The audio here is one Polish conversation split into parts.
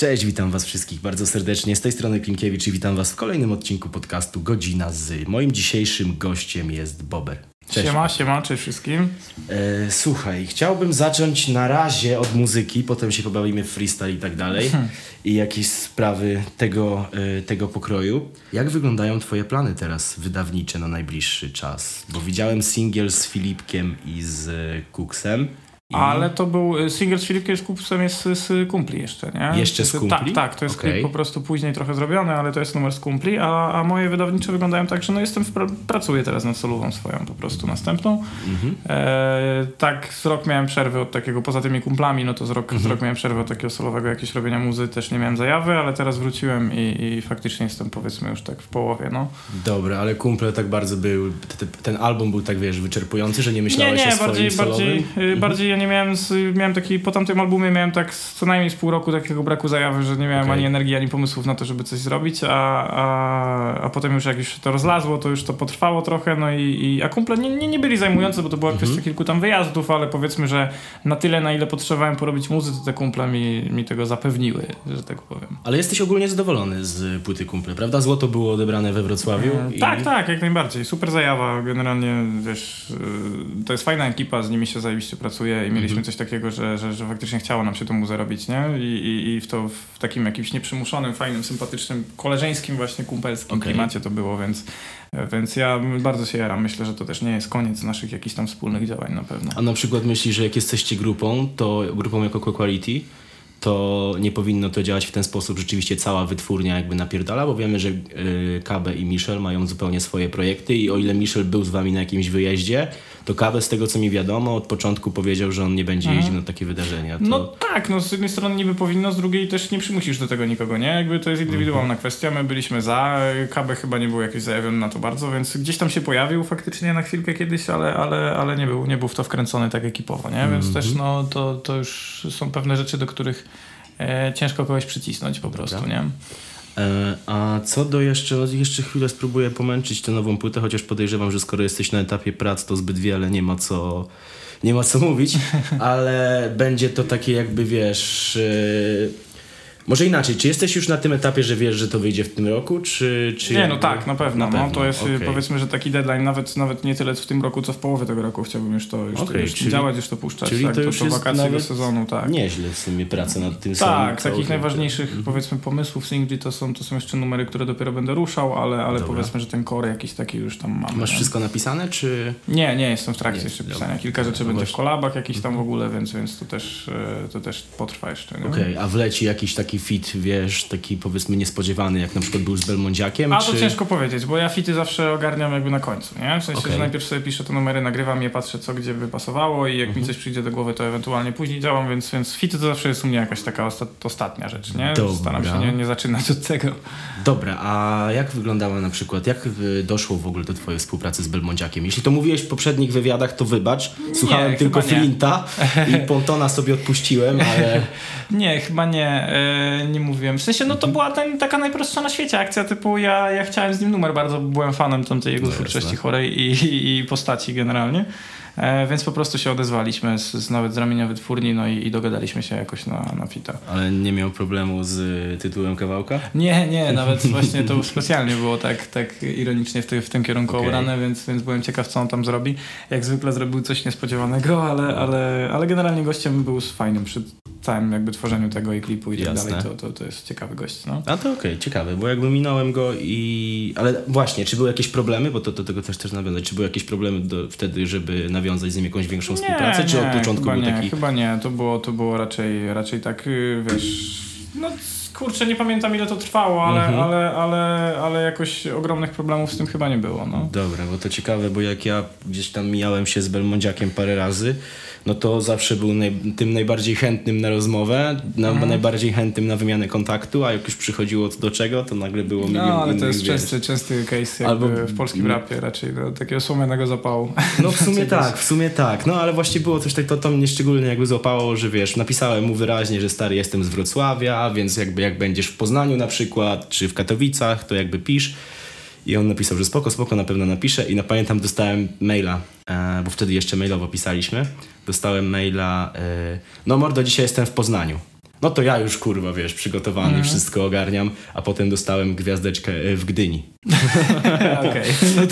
Cześć, witam Was wszystkich bardzo serdecznie. Z tej strony Klimkiewicz i witam Was w kolejnym odcinku podcastu Godzina z. Moim dzisiejszym gościem jest Bober. Cześć. Siema, siema, cześć wszystkim. E, słuchaj, chciałbym zacząć na razie od muzyki, potem się pobawimy w freestyle i tak dalej hmm. i jakieś sprawy tego, e, tego pokroju. Jak wyglądają Twoje plany teraz wydawnicze na najbliższy czas? Bo widziałem singiel z Filipkiem i z Kuksem. I... Ale to był y, single z Filipkiem z z Kumpli jeszcze, nie? Jeszcze z Kumpli? Tak, tak, to jest okay. klip po prostu później trochę zrobiony, ale to jest numer z Kumpli, a, a moje wydawnicze wyglądają tak, że no jestem, pracuję teraz nad solową swoją po prostu następną. Mhm. E, tak, z rok miałem przerwę od takiego, poza tymi kumplami, no to z rok, mhm. z rok miałem przerwę od takiego solowego jakiegoś robienia muzy, też nie miałem zajawy, ale teraz wróciłem i, i faktycznie jestem powiedzmy już tak w połowie, no. Dobra, ale Kumple tak bardzo był, ten album był tak, wiesz, wyczerpujący, że nie myślałeś nie, nie, o swoim bardziej, solowym? Bardziej, y, mhm. bardziej ja nie miałem, z, miałem taki, po tamtym albumie miałem tak co najmniej z pół roku takiego braku zajawy, że nie miałem okay. ani energii, ani pomysłów na to, żeby coś zrobić, a, a, a potem już jak już się to rozlazło, to już to potrwało trochę, no i, i a kumple nie, nie, nie byli zajmujące, bo to była kwestia -hmm. kilku tam wyjazdów, ale powiedzmy, że na tyle, na ile potrzebowałem porobić muzy, to te kumple mi, mi tego zapewniły, że tak powiem. Ale jesteś ogólnie zadowolony z płyty kumple, prawda? Złoto było odebrane we Wrocławiu. E, i... Tak, tak, jak najbardziej. Super zajawa, generalnie wiesz, y, to jest fajna ekipa, z nimi się zajebiście pracuje i mieliśmy mm -hmm. coś takiego, że, że, że faktycznie chciało nam się to muzę robić, nie? I, i, I w to w takim jakimś nieprzymuszonym, fajnym, sympatycznym, koleżeńskim właśnie kumpelskim okay. klimacie to było, więc, więc ja bardzo się jaram. Myślę, że to też nie jest koniec naszych jakichś tam wspólnych działań na pewno. A na przykład myślisz, że jak jesteście grupą, to grupą jako Quality, to nie powinno to działać w ten sposób. Rzeczywiście cała wytwórnia jakby napierdala, bo wiemy, że y, Kabe i Michel mają zupełnie swoje projekty i o ile Michel był z wami na jakimś wyjeździe, to Kabe z tego co mi wiadomo od początku powiedział, że on nie będzie mhm. jeździł na takie wydarzenia. To... No tak, no z jednej strony niby powinno, z drugiej też nie przymusisz do tego nikogo, nie? Jakby to jest indywidualna mhm. kwestia, my byliśmy za, Kabe chyba nie był jakiś zajawiony na to bardzo, więc gdzieś tam się pojawił faktycznie na chwilkę kiedyś, ale, ale, ale nie, był, nie był w to wkręcony tak ekipowo, nie? Więc mhm. też no to, to już są pewne rzeczy, do których e, ciężko kogoś przycisnąć po prostu, Dobra. nie? E, a co do jeszcze, jeszcze chwilę spróbuję pomęczyć tę nową płytę, chociaż podejrzewam, że skoro jesteś na etapie prac, to zbyt wiele nie ma co, nie ma co mówić, ale będzie to takie jakby, wiesz, e, może inaczej, czy jesteś już na tym etapie, że wiesz, że to wyjdzie w tym roku, czy... czy nie, no tak, na pewno. Na pewno. No, to jest okay. powiedzmy, że taki deadline nawet, nawet nie tyle w tym roku, co w połowie tego roku chciałbym już to, już, okay, już czyli, działać, już to puszczać. Czyli tak, to już to, to wakacje do sezonu, tak. Nieźle w sumie praca nad tym Tak, takich najważniejszych -hmm. powiedzmy pomysłów singli to są, to są jeszcze numery, które dopiero będę ruszał, ale, ale powiedzmy, że ten core jakiś taki już tam mam. Masz wszystko napisane, czy... Nie, nie, jestem w trakcie jeszcze pisania. Kilka rzeczy będzie w kolabach jakiś tam w ogóle, więc, więc to, też, e, to też potrwa jeszcze. Okej, okay, a wleci jakiś taki fit, wiesz, taki powiedzmy niespodziewany, jak na przykład był z Belmondziakiem? A to czy... ciężko powiedzieć, bo ja fity zawsze ogarniam jakby na końcu, nie? W sensie, okay. że najpierw sobie piszę te numery, nagrywam je, patrzę co gdzie by pasowało i jak mhm. mi coś przyjdzie do głowy, to ewentualnie później działam, więc, więc fity to zawsze jest u mnie jakaś taka ostat ostatnia rzecz, nie? Dobra. Staram się nie, nie zaczynać od tego. Dobra, a jak wyglądała na przykład, jak doszło w ogóle do twojej współpracy z Belmondziakiem? Jeśli to mówiłeś w poprzednich wywiadach, to wybacz. Słuchałem nie, tylko Flinta i Pontona sobie odpuściłem, ale... nie, chyba nie, yy, nie mówiłem. W sensie, no to była ten, taka najprostsza na świecie akcja, typu ja, ja chciałem z nim numer, bardzo byłem fanem tamtej jego no twórczości chorej i, i, i postaci generalnie. E, więc po prostu się odezwaliśmy z, z nawet z ramienia wytwórni no i, i, dogadaliśmy się jakoś na, na fita. Ale nie miał problemu z y, tytułem kawałka? Nie, nie, nawet właśnie to specjalnie było tak, tak ironicznie w, ty, w tym kierunku okay. obrane, więc, więc byłem ciekaw, co on tam zrobi. Jak zwykle zrobił coś niespodziewanego, ale, ale, ale generalnie gościem był fajnym przy całym jakby tworzeniu tego i klipu i tak Jasne. dalej, to, to, to jest ciekawy gość. No. A to okej, okay, ciekawe, bo jakby minąłem go i... Ale właśnie, czy były jakieś problemy, bo to do tego też też nawiązać, czy były jakieś problemy do, wtedy, żeby nawiązać z nim jakąś większą nie, współpracę, czy od początku był nie, taki... Chyba nie, to było, to było raczej, raczej tak, y, wiesz... No kurczę, nie pamiętam ile to trwało, ale, mhm. ale, ale, ale jakoś ogromnych problemów z tym chyba nie było. No. Dobra, bo to ciekawe, bo jak ja gdzieś tam mijałem się z Belmondziakiem parę razy, no to zawsze był naj, tym najbardziej chętnym na rozmowę, na, mhm. najbardziej chętnym na wymianę kontaktu, a jak już przychodziło do czego, to nagle było milion No, ale to jest częsty, częsty case Albo, w polskim rapie raczej, do takiego słomianego zapału. No w sumie tak, w sumie tak, no ale właśnie było coś tak, to, to mnie szczególnie jakby złapało, że wiesz, napisałem mu wyraźnie, że stary jestem z Wrocławia, więc jakby jak będziesz w Poznaniu na przykład, czy w Katowicach, to jakby pisz. I on napisał, że spoko, spoko, na pewno napiszę. I na pamiętam dostałem maila, e, bo wtedy jeszcze mailowo pisaliśmy. Dostałem maila, e, no mordo, dzisiaj jestem w Poznaniu. no to ja już kurwa, wiesz, przygotowany, mm. wszystko ogarniam, a potem dostałem gwiazdeczkę e, w Gdyni. Okej. No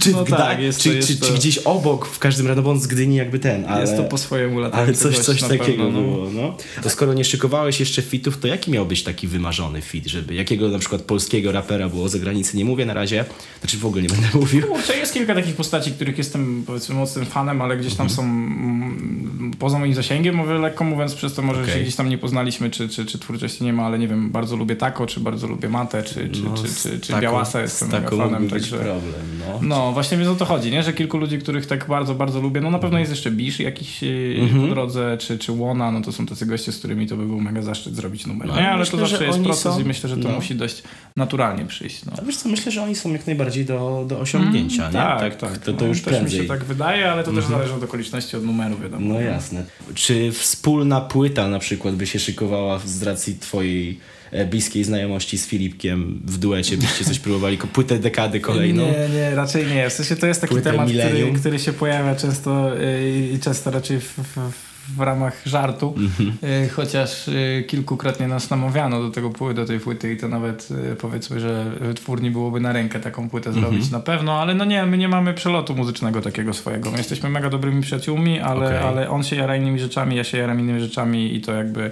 czy, no tak, czy, to, czy, to... czy, gdzieś obok, w każdym razie, no bo on z Gdyni jakby ten, ale... Jest to po swojemu latach. Ale coś, coś takiego pewno, no. było, no. To skoro nie szykowałeś jeszcze fitów, to jaki miał być taki wymarzony fit, żeby jakiego na przykład polskiego rapera było za granicę? Nie mówię na razie, znaczy w ogóle nie będę mówił. Kurczę, jest kilka takich postaci, których jestem powiedzmy mocnym fanem, ale gdzieś tam mhm. są mm, poza moim zasięgiem, mówię lekko mówiąc, przez to może okay. się gdzieś tam nie poznaliśmy, czy, czy, czy twórczości nie ma, ale nie wiem, bardzo lubię Tako, czy bardzo lubię Matę, czy, czy, no, czy, czy, czy Białasa jestem mega fanem. Także... problem, no. no, właśnie mi o to chodzi, nie? że kilku ludzi, których tak bardzo, bardzo lubię, no na pewno jest jeszcze Bisz jakiś mm po drodze, czy, czy Łona, no to są tacy goście, z którymi to by był mega zaszczyt zrobić numer. No, nie, ale myślę, to zawsze jest proces są... i myślę, że to no. musi dość naturalnie przyjść. No. A wiesz co, myślę, że oni są jak najbardziej do, do osiągnięcia, mm, nie? Tak, tak. tak. To, to no, już też prędzej. mi się tak wydaje, ale to też mhm. zależy od okoliczności, od numeru, wiadomo. No jasne. Czy wspólna płyta na przykład by się szykowała z racji twojej bliskiej znajomości z Filipkiem w duecie byście coś próbowali, płytę dekady kolejną? Nie, nie, raczej nie. W sensie to jest taki Płytę temat, który, który, się pojawia często y, i często raczej w, w w ramach żartu, mm-hmm. chociaż y, kilkukrotnie nas namawiano do, tego, do tej płyty i to nawet powiedzmy, że wytwórni byłoby na rękę taką płytę mm-hmm. zrobić na pewno, ale no nie, my nie mamy przelotu muzycznego takiego swojego. My jesteśmy mega dobrymi przyjaciółmi, ale, okay. ale on się jara innymi rzeczami, ja się jaram innymi rzeczami i to jakby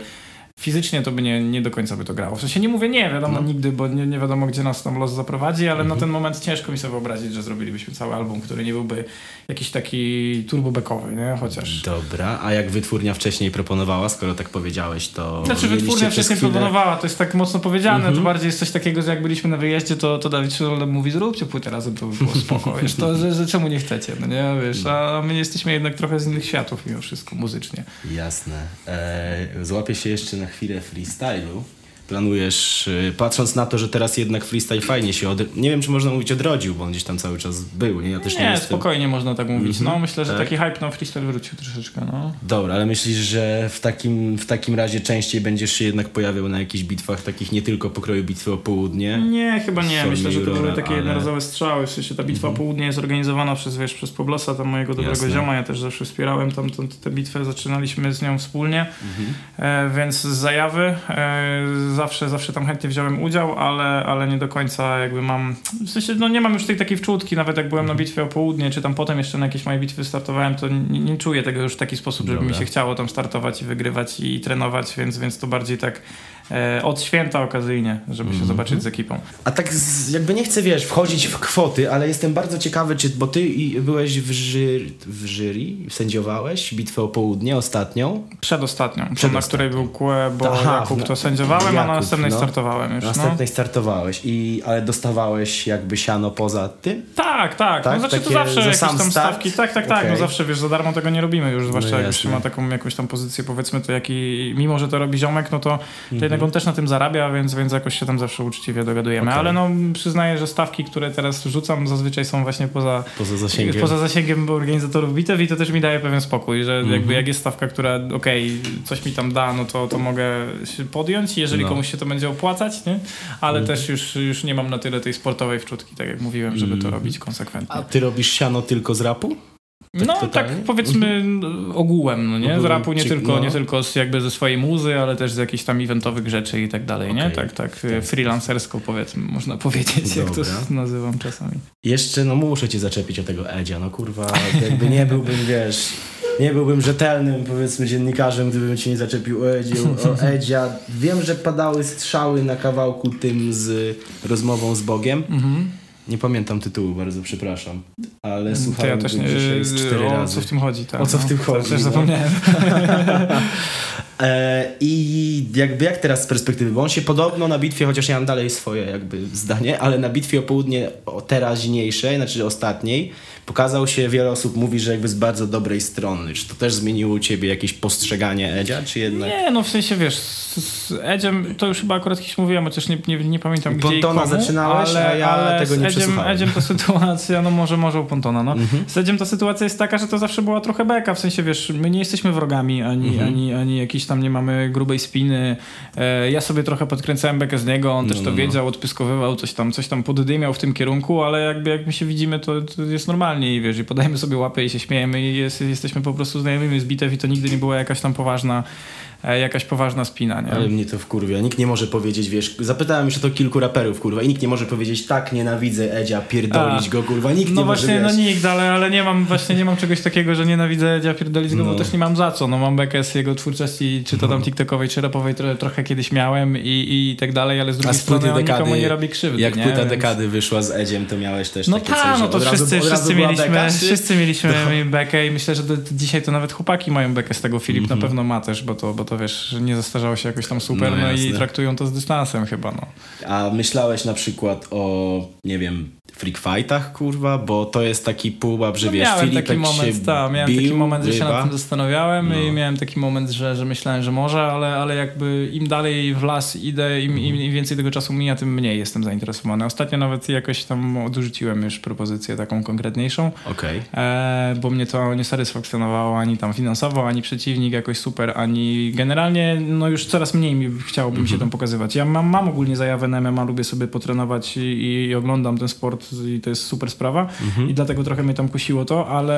fizycznie to by nie, nie do końca by to grało. W sensie nie mówię nie, wiadomo no. nigdy, bo nie, nie wiadomo gdzie nas tam los zaprowadzi, ale mhm. na ten moment ciężko mi sobie wyobrazić, że zrobilibyśmy cały album, który nie byłby jakiś taki turbobekowy, nie? Chociaż... Dobra, a jak wytwórnia wcześniej proponowała, skoro tak powiedziałeś, to... Znaczy wytwórnia wcześniej chwilę... proponowała, to jest tak mocno powiedziane, mhm. to bardziej jest coś takiego, że jak byliśmy na wyjeździe, to, to Dawid Szydol mówi, zróbcie płytę razem, to by było spoko, wiesz, to, że, że czemu nie chcecie, no nie, wiesz, a my jesteśmy jednak trochę z innych światów mimo wszystko, muzycznie. Jasne. Eee, złapię się jeszcze na chwilę freestylu planujesz, y, patrząc na to, że teraz jednak freestyle fajnie się od... Nie wiem, czy można mówić odrodził, bo on gdzieś tam cały czas był, nie? Ja też nie, nie jestem... spokojnie można tak mówić. No, myślę, że tak? taki hype na freestyle wrócił troszeczkę, no. Dobra, ale myślisz, że w takim, w takim razie częściej będziesz się jednak pojawiał na jakichś bitwach, takich nie tylko pokroju bitwy o południe? Nie, chyba nie. Myślę, że to były takie ale... jednorazowe strzały. W sensie ta bitwa o południe jest organizowana przez, wiesz, przez Poblosa, tam mojego dobrego Jasne. zioma. Ja też zawsze wspierałem tam tę bitwę, zaczynaliśmy z nią wspólnie, -hmm. e, więc z zajawy e, zawsze, zawsze tam chętnie wziąłem udział, ale, ale nie do końca jakby mam, w sensie no nie mam już tej takiej wczutki, nawet jak byłem na mhm. bitwie o południe, czy tam potem jeszcze na jakieś moje bitwy startowałem, to nie, nie czuję tego już w taki sposób, żeby Dobra. mi się chciało tam startować i wygrywać i trenować, więc, więc to bardziej tak od święta okazyjnie, żeby się mm -hmm. zobaczyć z ekipą. A tak z, jakby nie chcę, wiesz, wchodzić w kwoty, ale jestem bardzo ciekawy, czy, bo ty byłeś w, ży, w jury, sędziowałeś bitwę o południe ostatnią? Przedostatnią, Przedostatnią. na której był Kłe, bo Aha, Jakub to sędziowałem, Jakub, a na następnej no. startowałem już. Na następnej no. startowałeś, i, ale dostawałeś jakby siano poza tym? Tak, tak. tak? No znaczy to zawsze jakieś tam start? stawki. Tak, tak, tak. Okay. No zawsze, wiesz, za darmo tego nie robimy już, zwłaszcza no jak już się ma taką jakąś tam pozycję, powiedzmy to jaki, mimo że to robi ziomek, no to, to mm -hmm. On też na tym zarabia, więc, więc jakoś się tam zawsze uczciwie dogadujemy. Okay. Ale no przyznaję, że stawki, które teraz rzucam zazwyczaj są właśnie poza, poza zasięgiem. Poza zasięgiem organizatorów bitew i to też mi daje pewien spokój, że mm -hmm. jakby jak jest stawka, która okej, okay, coś mi tam da, no to, to mogę się podjąć, jeżeli no. komuś się to będzie opłacać, nie? ale mm też już, już nie mam na tyle tej sportowej wczutki, tak jak mówiłem, żeby to mhm. robić konsekwentnie. A ty robisz siano tylko z rapu? Tak no totalnie? tak powiedzmy ogółem, no nie? Z rapu nie tylko, no. nie tylko z, jakby ze swojej muzy, ale też z jakichś tam eventowych rzeczy i tak dalej, okay. nie? Tak, tak freelancersko powiedzmy, można powiedzieć, Dobra. jak to nazywam czasami. Jeszcze, no muszę cię zaczepić o tego Edzia, no kurwa, jakby nie byłbym, wiesz, nie byłbym rzetelnym, powiedzmy, dziennikarzem, gdybym cię nie zaczepił o, Edziu, o Edzia. Wiem, że padały strzały na kawałku tym z rozmową z Bogiem. Mhm. Nie pamiętam tytułu, bardzo przepraszam. Ale słuchałem ja też nie, dzisiaj z cztery o razy. co w tym chodzi, tak. O co w tym no, chodzi. Też no. zapomniałem. e, I jakby jak teraz z perspektywy, bo on się podobno na bitwie, chociaż ja mam dalej swoje jakby zdanie, ale na bitwie o południe o teraźniejszej, znaczy ostatniej, pokazał się, wiele osób mówi, że jakby z bardzo dobrej strony. Czy to też zmieniło u ciebie jakieś postrzeganie Edzia, czy jednak... Nie, no w sensie, wiesz, z, z Edziem to już chyba akurat kiedyś mówiłem, chociaż nie, nie, nie pamiętam gdzie Pontona i komu, zaczynałeś, ale, a ja ale tego nie Edziem, Edziem ta sytuacja, no może, może u Pontona, no. Mhm. Z Edziem ta sytuacja jest taka, że to zawsze była trochę beka, w sensie, wiesz, my nie jesteśmy wrogami, ani, mhm. ani, ani jakiś tam nie mamy grubej spiny. E, ja sobie trochę podkręcałem bekę z niego, on no, też to no, no. wiedział, odpyskowywał, coś tam, coś tam poddymiał w tym kierunku, ale jakby jak my się widzimy, to, to jest normalnie i wiesz, i podajemy sobie łapę i się śmiejemy i jest, jesteśmy po prostu znajomymi z bitew i to nigdy nie była jakaś tam poważna jakaś poważna spina, nie? Ale mnie to wkurwia. Nikt nie może powiedzieć, wiesz, zapytałem już o to kilku raperów, kurwa, i nikt nie może powiedzieć, tak, nienawidzę Edzia, pierdolić A. go, kurwa, nikt No nie właśnie, może, no wiesz. nikt, ale, ale nie mam właśnie nie mam czegoś takiego, że nienawidzę Edzia pierdolić go, No. bo też nie mam za co. No mam bekę z jego twórczości, czy to tam TikTokowej, czy rapowej tro, trochę kiedyś miałem i, i tak dalej, ale z drugiej strony on nikomu dekady, nie robi krzywdy, jak nie? płyta Więc- dekady wyszła z Edziem, to miałeś też No takie tak, coś, no to od wszyscy, razu wszyscy mieliśmy, beka, czy- wszyscy mieliśmy bekę i myślę, że to, dzisiaj to nawet chłopaki mają bekę z tego. Filip Mhm. na pewno ma też, bo to, bo to wiesz, że nie zastarzało się jakoś tam super, No no, i traktują to z dystansem chyba, no. A myślałeś na przykład o, nie wiem, freak fightach, kurwa, bo to jest taki pułap, że No wiesz, miałem Filipek taki moment, tak, miałem bił, taki moment, że się nad tym zastanawiałem No. i miałem taki moment, że, że myślałem, że może, ale, ale jakby im dalej w las idę, im, im, im więcej tego czasu mija, tym mniej jestem zainteresowany. Ostatnio nawet jakoś tam odrzuciłem już propozycję taką konkretniejszą, Okej. e, bo mnie to nie satysfakcjonowało ani tam finansowo, ani przeciwnik jakoś super, ani generalnie no już coraz mniej mi chciałoby mi się Mhm. tam pokazywać. Ja mam, mam ogólnie zajawę na MMA, lubię sobie potrenować i, i oglądam ten sport i to jest super sprawa Mhm. i dlatego trochę mnie tam kusiło to, ale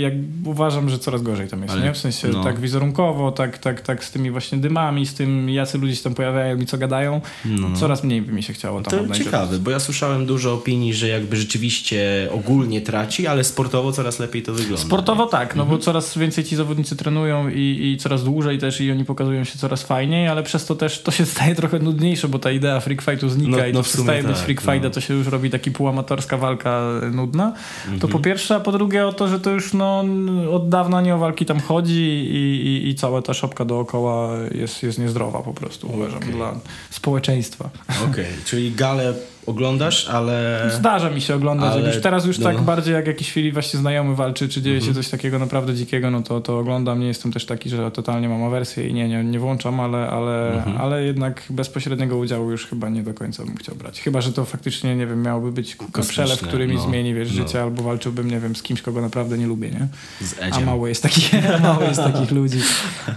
jak uważam, że coraz gorzej tam jest, Ale- nie? W sensie no. tak wizerunkowo, tak, tak, tak z tymi właśnie dymami, z tym jacy ludzie się tam pojawiają i co gadają, No, no. coraz mniej by mi się chciało tam To ciekawe, bo ja słyszałem dużo opinii, że jakby rzeczywiście ogólnie traci, ale sportowo coraz lepiej to wygląda. Sportowo tak, no Mhm. bo coraz więcej ci zawodnicy trenują i, i coraz dłużej też i oni pokazują się coraz fajniej, ale przez to też to się staje trochę nudniejsze, bo ta idea freak fightu znika No- i no to przestaje być tak, freak no. fight, a to się już robi taki półamatorska walka nudna. To Mhm. po pierwsze, a po drugie o to, że to już no, od dawna nie o walki tam chodzi i, i, i cała ta szopka dookoła jest, jest niezdrowa po prostu, uważam, Okej. dla społeczeństwa. Okej, czyli galę oglądasz, ale... Zdarza mi się oglądać, Ale- teraz już no. tak bardziej jak jakiś chwili właśnie znajomy walczy, czy dzieje Mhm. się coś takiego naprawdę dzikiego, no to, to oglądam. Nie jestem też taki, że totalnie mam awersję i nie, nie, nie włączam, ale, ale, Mhm. ale jednak bezpośredniego udziału już chyba nie do końca bym chciał brać. Chyba, że to faktycznie, nie wiem, miałoby być przelew, który mi no. zmieni, wiesz, No. życie, albo walczyłbym, nie wiem, z kimś, kogo naprawdę nie lubię, nie? Z A mało jest takich, mało jest takich ludzi,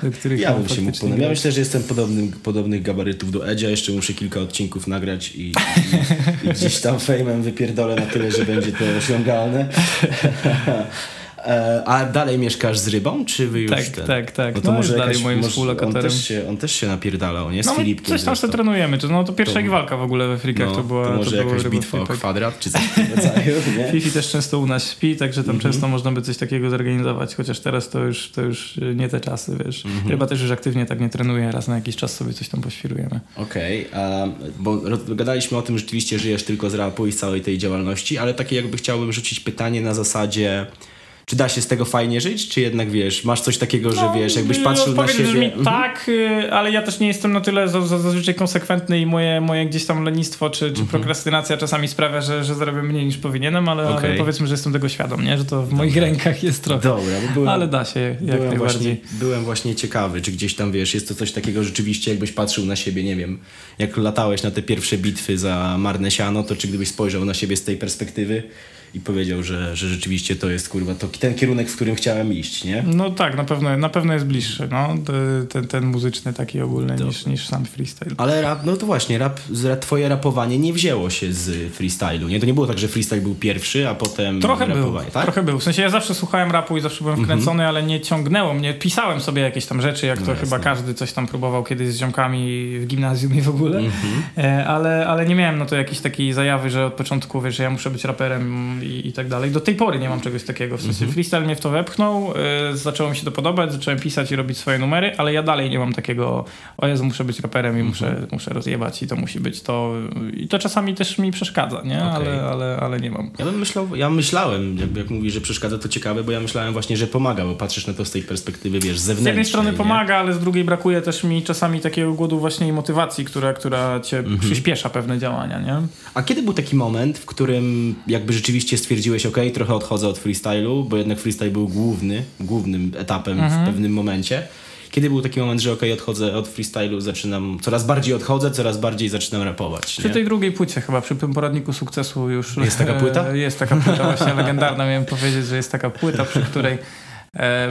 do których Ja bym się mógł. Ja myślę, że jestem podobnym, podobnych gabarytów do Edzia. Jeszcze muszę kilka odcinków nagrać i, i, gdzieś tam fejmem wypierdolę na tyle, że będzie to osiągalne. E, A dalej mieszkasz z rybą, czy wy już Tak, ten... tak, tak. No to No, może jest dalej jakaś, moim może, on, współlokatorem. też się, on też się napierdalał, nie? Z No, Filipkiem coś tam sobie trenujemy. To, no, to pierwsza To- walka w ogóle we frikach No, to była. to może było jakaś bitwa o flipek. kwadrat, czy coś w tym rodzaju, nie? Fifi też często u nas śpi, także tam Mhm. często można by coś takiego zorganizować, chociaż teraz to już, to już nie te czasy, wiesz. Mhm. Ryba też już aktywnie tak nie trenuje, raz na jakiś czas sobie coś tam poświrujemy. Okej, a bo gadaliśmy o tym, że rzeczywiście żyjesz tylko z rapu i z całej tej działalności, ale takie jakby chciałbym rzucić pytanie na zasadzie, czy da się z tego fajnie żyć, czy jednak wiesz, masz coś takiego, że wiesz, jakbyś patrzył na siebie... Brzmi Mhm. tak, y, ale ja też nie jestem na tyle za- za- zazwyczaj konsekwentny i moje, moje gdzieś tam lenistwo czy, Mhm. czy prokrastynacja czasami sprawia, że, że zarabiam mniej niż powinienem, ale, ale Okej. powiedzmy, że jestem tego świadom, nie? że to w moich rękach jest trochę. Dobra, byłem, Ale da się jak byłem, najbardziej. właśnie, byłem właśnie ciekawy, czy gdzieś tam, wiesz, jest to coś takiego rzeczywiście, jakbyś patrzył na siebie, nie wiem, jak latałeś na te pierwsze bitwy za marne siano, to czy gdybyś spojrzał na siebie z tej perspektywy i powiedział, że, że rzeczywiście to jest, kurwa, to ten kierunek, w którym chciałem iść, nie? No tak, na pewno, na pewno jest bliższy, no, te- ten, ten muzyczny taki ogólny niż, niż sam freestyle. Ale rap, no to właśnie, rap, twoje rapowanie nie wzięło się z freestylu, nie? To nie było tak, że freestyle był pierwszy, a potem Trochę był, rapowanie, tak? trochę był. W sensie ja zawsze słuchałem rapu i zawsze byłem wkręcony, ale nie ciągnęło mnie. Pisałem sobie jakieś tam rzeczy, jak No to jasne. chyba każdy coś tam próbował kiedyś z ziomkami w gimnazjum i w ogóle. Mhm. E, ale, ale nie miałem no to jakiejś takiej zajawy, że od początku wiesz, że ja muszę być raperem i, i tak dalej. Do tej pory nie mam czegoś takiego. W sensie Mhm. freestyle mnie w to wepchnął, e, zaczęło mi się to podobać, zacząłem pisać i robić swoje numery, ale ja dalej nie mam takiego, o Jezu, muszę być raperem i Mhm. muszę, muszę rozjebać i to musi być to. I to czasami też mi przeszkadza, nie? Okej. Ale, ale, ale nie mam. Ja bym myślał, ja myślałem, jak, jak mówisz, że przeszkadza, to ciekawe, bo ja myślałem właśnie, że pomaga, bo patrzysz na to z tej perspektywy, wiesz, Z zewnętrznej. jednej strony nie? pomaga, ale z drugiej brakuje też mi czasami takiego głodu właśnie i motywacji, która, która cię Mhm. przyspiesza pewne działania, nie? A kiedy był taki moment, w którym jakby rzeczywiście stwierdziłeś, ok, trochę odchodzę od freestylu, bo jednak freestyle był główny, głównym etapem Mhm. w pewnym momencie. Kiedy był taki moment, że ok, odchodzę od freestylu, zaczynam, coraz bardziej odchodzę, coraz bardziej zaczynam rapować, Przy nie? tej drugiej płycie chyba, przy tym poradniku sukcesu już... Jest taka płyta? Jest taka płyta właśnie legendarna, miałem powiedzieć, że jest taka płyta, przy której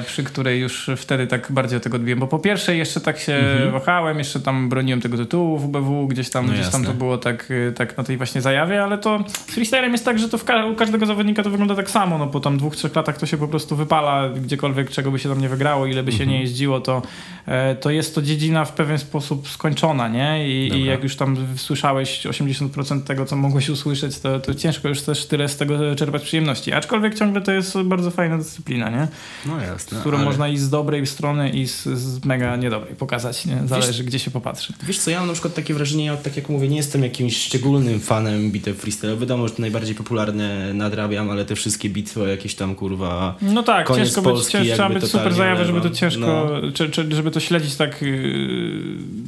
przy której już wtedy tak bardziej od tego odbiłem, bo po pierwsze jeszcze tak się mhm. wahałem, jeszcze tam broniłem tego tytułu w WBW, gdzieś tam, no gdzieś tam to było tak, e, tak na tej właśnie zajawie, ale to z freestylem jest tak, że to ka u każdego zawodnika to wygląda tak samo, no po tam dwóch, trzech latach to się po prostu wypala, gdziekolwiek czego by się tam nie wygrało, ile by się mhm. nie jeździło, to, e, to jest to dziedzina w pewien sposób skończona, nie? I, i jak już tam słyszałeś 80% tego, co mogłeś usłyszeć, to, to ciężko już też tyle z tego czerpać przyjemności. Aczkolwiek ciągle to jest bardzo fajna dyscyplina, nie? No jasne. Z którą ale... można i z dobrej strony i z, z mega niedobrej pokazać, nie? Zależy wiesz, gdzie się popatrzy. Wiesz co, ja mam na przykład takie wrażenie, ja tak jak mówię, nie jestem jakimś szczególnym fanem bitew freestyle. Wiadomo, że najbardziej popularne nadrabiam, ale te wszystkie bitwy jakieś tam kurwa No tak, ciężko Polski, być, trzeba być super zajawę, żeby to ciężko, no. czy, czy, żeby to śledzić tak yy,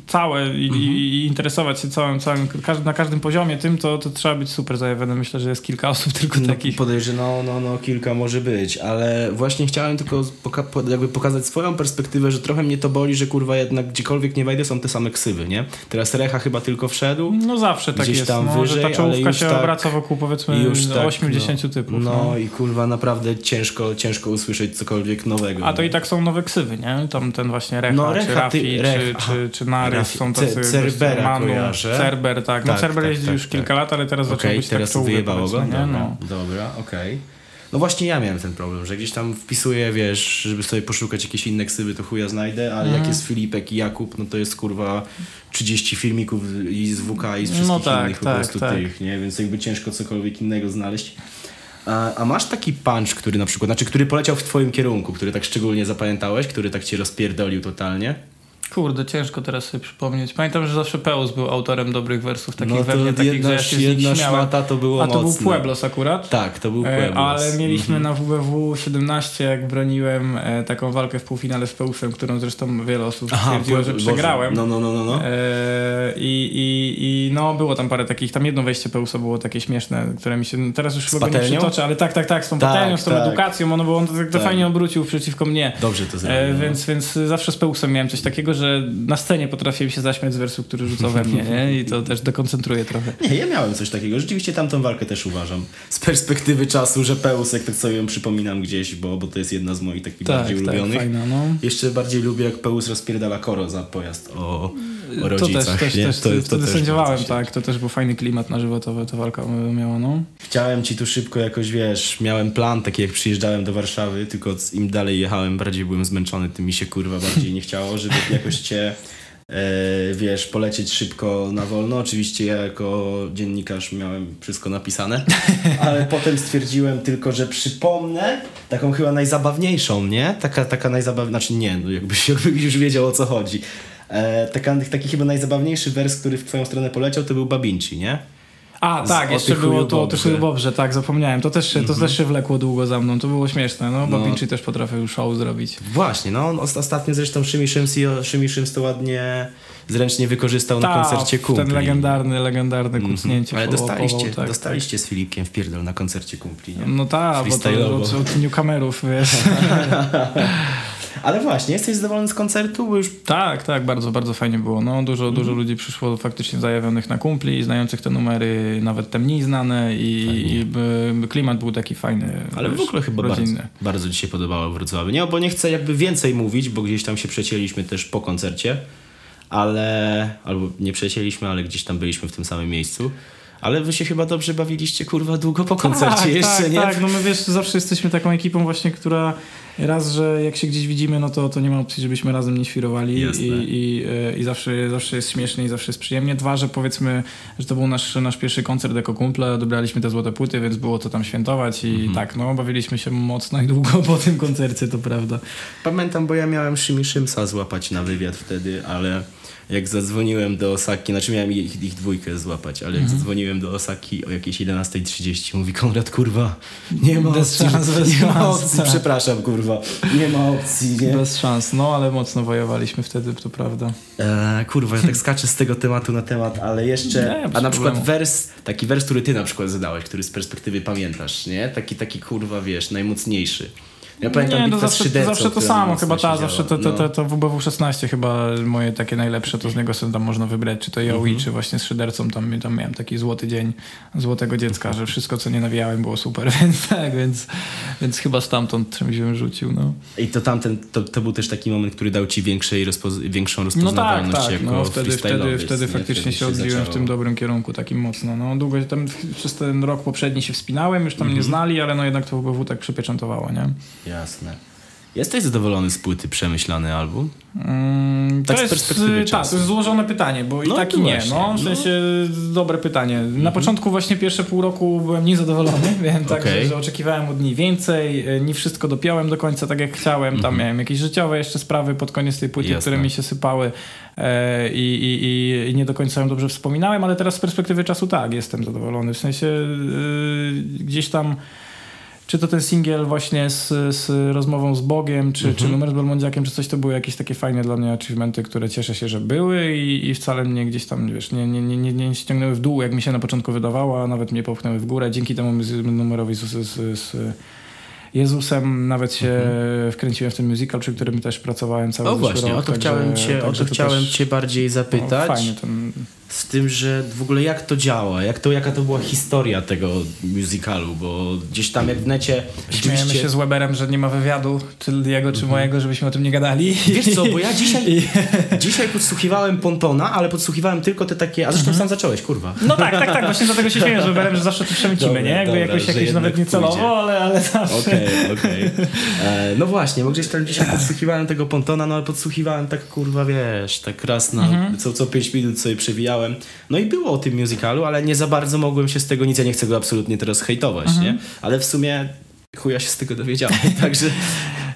całe i, mhm. i, interesować się całym, całym na każdym poziomie tym, to, to trzeba być super zajawionym. Myślę, że jest kilka osób tylko no, takich. Podejrzewam, no, no, no, kilka może być, ale właśnie chciałem tylko poka jakby pokazać swoją perspektywę, że trochę mnie to boli, że kurwa jednak gdziekolwiek nie wejdę są te same ksywy, nie? Teraz Recha chyba tylko wszedł. No zawsze tak gdzieś jest, tam no, wyżej, że ta czołówka się tak, obraca wokół powiedzmy już tak, 8-10 no, typów. No, no, i kurwa naprawdę ciężko, ciężko usłyszeć cokolwiek nowego. A to i tak są nowe ksywy, nie? Tam ten właśnie Recha, no, Recha czy Rafi, ty, Rech, czy, czy, czy Narys są tacy... Cerbera Manu, kojarzę. Cerber, tak. No tak, Cerber tak, jeździ tak, już tak. kilka lat, ale teraz okay, zaczął być teraz tak wyjebało go? Nie? No. Dobra, okej. Okay. No właśnie ja miałem ten problem, że gdzieś tam wpisuję, wiesz, żeby sobie poszukać jakieś inne ksywy, to chuja znajdę, ale mm. jak jest Filipek i Jakub, no to jest kurwa 30 filmików i z WK i z wszystkich no tak, innych tak, po prostu tak. tych, nie? Więc jakby ciężko cokolwiek innego znaleźć. A, a, masz taki punch, który na przykład, znaczy który poleciał w twoim kierunku, który tak szczególnie zapamiętałeś, który tak cię rozpierdolił totalnie? Kurde, ciężko teraz sobie przypomnieć. Pamiętam, że zawsze Peus był autorem dobrych wersów, takich no we mnie, takich, jedna, że ja jedna szmata to było A to mocne. był Pueblos akurat? Tak, to był e, Pueblos. ale mieliśmy mm -hmm. na WBW 17, jak broniłem e, taką walkę w półfinale z Peusem, którą zresztą wiele osób Aha, stwierdziło, że przegrałem. No, no, no, no. no. E, i, i, I no, było tam parę takich, tam jedno wejście Peusa było takie śmieszne, które mi się, teraz już chyba nie przytoczę, ale tak, tak, tak, z tą tak, patelnią, z tą tak. edukacją, ono było, on to, tak, to fajnie obrócił przeciwko mnie. Dobrze to zrobił. E, więc, więc zawsze z Peusem miałem coś takiego, że na scenie nie potrafiłem się zaśmiać z wersu, który rzucał we mnie, nie? I to też dekoncentruje trochę. Nie, ja miałem coś takiego. Rzeczywiście tamtą walkę też uważam. Z perspektywy czasu, że Peusek, tak sobie ją przypominam gdzieś, bo, bo to jest jedna z moich takich tak, bardziej tak, ulubionych. Fajna, no. Jeszcze bardziej lubię, jak Peus rozpierdala koro za pojazd o, o rodzicach. To też, też, też, to, to wtedy sędziowałem, tak. To też był fajny klimat na żywo, to, to walka miała, no. Chciałem ci tu szybko jakoś, wiesz, miałem plan taki, jak przyjeżdżałem do Warszawy, tylko im dalej jechałem, bardziej byłem zmęczony, tym mi się kurwa bardziej nie chciało, żeby jakoś cię E, wiesz, polecieć szybko na wolno. Oczywiście ja jako dziennikarz miałem wszystko napisane, ale potem stwierdziłem tylko, że przypomnę taką chyba najzabawniejszą, nie? Taka, taka najzabawniejsza, znaczy nie, no jakbyś, jakbyś już wiedział o co chodzi. E, taka, taki chyba najzabawniejszy wers, który w twoją stronę poleciał, to był Babinci, nie? A, tak, jeszcze było to o tych dobrze, tak, zapomniałem. To też, mm -hmm. to mhm. też się wlekło długo za mną, to było śmieszne, no, bo no. też potrafił show zrobić. Właśnie, no, ostatnio zresztą Szymi Szyms, Szymi Szyms to ładnie zręcznie wykorzystał Ta, na koncercie Kumpli. ten legendarny, legendarny mhm. kucnięcie. Mm -hmm. Ale dostaliście, tak, dostaliście tak. z Filipkiem w pierdol na koncercie Kumpli, nie? No tak, bo to od, od newcomerów, wiesz. Ale właśnie, jesteś zadowolony z koncertu? Bo już... Tak, tak, bardzo, bardzo fajnie było. No, dużo, dużo mhm. ludzi przyszło faktycznie zajawionych na kumpli, znających te numery, nawet te mniej znane i, i klimat był taki fajny. Ale wiesz, w ogóle chyba rodzinny. bardzo, bardzo ci się podobało Wrocławiu. Nie, bo nie chcę jakby więcej mówić, bo gdzieś tam się przecięliśmy też po koncercie, ale, albo nie przecięliśmy, ale gdzieś tam byliśmy w tym samym miejscu. Ale wy się chyba dobrze bawiliście, kurwa, długo po koncercie tak, jeszcze, tak, nie? Tak, no my wiesz, zawsze jesteśmy taką ekipą właśnie, która raz, że jak się gdzieś widzimy, no to, to nie ma opcji, żebyśmy razem nie świrowali i, i, e, i zawsze, zawsze jest śmiesznie i zawsze jest przyjemnie. Dwa, że powiedzmy, że to był nasz, nasz pierwszy koncert jako kumple, dobraliśmy te złote płyty, więc było to tam świętować i mhm. tak, no bawiliśmy się mocno i długo po tym koncercie, to prawda. Pamiętam, bo ja miałem Szymi Szymsa złapać na wywiad wtedy, ale jak zadzwoniłem do Osaki, znaczy miałem ich, ich dwójkę złapać, ale jak mhm. zadzwoniłem do Osaki o jakieś 11.30, mówi Konrad, kurwa, nie ma bez opcji, szans, bez nie szans, ma opcji, przepraszam, kurwa, nie ma opcji, nie? Bez szans, no ale mocno wojowaliśmy wtedy, to prawda. E, kurwa, ja tak skaczę z tego tematu na temat, ale jeszcze, nie, a na przykład wers, taki wers, który ty na przykład zadałeś, który z perspektywy pamiętasz, nie? Taki, taki kurwa, wiesz, najmocniejszy Ja pamiętam nie, to z zawsze, Szydercą, zawsze to samo, chyba ta, zawsze to, to, to, No. to WBW 16 chyba moje takie najlepsze, to z niego sobie tam można wybrać, czy to Yowie, Mhm. czy właśnie z Szydercą, tam, tam miałem taki złoty dzień złotego dziecka, że wszystko co nie nawijałem było super, więc tak, więc, więc chyba stamtąd czymś bym rzucił, no. I to tamten, to, to był też taki moment, który dał ci większej rozpoz- większą No tak, rozpoznawalność tak, jako no wtedy, wtedy, wtedy nie? faktycznie się odbiłem w tym dobrym kierunku, takim mocno, no długo się tam przez ten rok poprzedni się wspinałem, już tam Mhm. nie znali, ale no jednak to WBW tak przypieczętowało, nie? Jasne. Jesteś zadowolony z płyty Przemyślany album? Mm, Tak to z jest, perspektywy y, Tak, czasu. to jest złożone pytanie, bo i No tak to i nie. No, w no. Sensie dobre pytanie. Na początku właśnie pierwsze pół roku byłem niezadowolony, wiem tak, Okej. że, że oczekiwałem od niej więcej, y, nie wszystko dopiąłem do końca tak jak chciałem, tam miałem jakieś życiowe jeszcze sprawy pod koniec tej płyty. Jasne. które mi się sypały e, i, i, i, i nie do końca ją dobrze wspominałem, ale teraz z perspektywy czasu tak, jestem zadowolony. W sensie y, gdzieś tam czy to ten singiel właśnie z, z rozmową z Bogiem, czy, Mhm. czy numer z Belmondziakiem, czy coś, to były jakieś takie fajne dla mnie achievementy, które cieszę się, że były i, i wcale mnie gdzieś tam, wiesz, nie, nie, nie, nie, nie ściągnęły w dół, jak mi się na początku wydawało, a nawet mnie popchnęły w górę. Dzięki temu numerowi z, z, z, Jezusem nawet się wkręciłem w ten musical, przy którym też pracowałem cały Mhm. O właśnie, rok. o to chciałem cię, o to chciałem też, cię bardziej no, zapytać. Fajnie ten... Z tym, że w ogóle jak to działa, jak to, jaka to była historia tego musicalu, bo gdzieś tam jak w necie Śmiejemy rzeczywiście... się z Weberem, że nie ma wywiadu, czy jego, czy mojego, żebyśmy o tym nie gadali. Mhm. Wiesz co, bo ja dzisiaj, dzisiaj podsłuchiwałem Pontona, ale podsłuchiwałem tylko te takie... A zresztą Mhm. sam zacząłeś, kurwa. No tak, tak, tak, właśnie dlatego się śmieję z Weberem, że zawsze to przemycimy, Dobra, nie? Jakby dobra, jakoś jakieś nawet nie celowo, pójdzie. ale, ale zawsze. Okej, okej. E, No właśnie, bo gdzieś tam dzisiaj podsłuchiwałem tego Pontona, no ale podsłuchiwałem tak kurwa, wiesz, tak raz na Mhm. co, co pięć minut sobie przewijałem. No i było o tym musicalu, ale nie za bardzo mogłem się z tego nic, ja nie chcę go absolutnie teraz hejtować, Mhm. nie? Ale w sumie chuja się z tego dowiedziałem, także...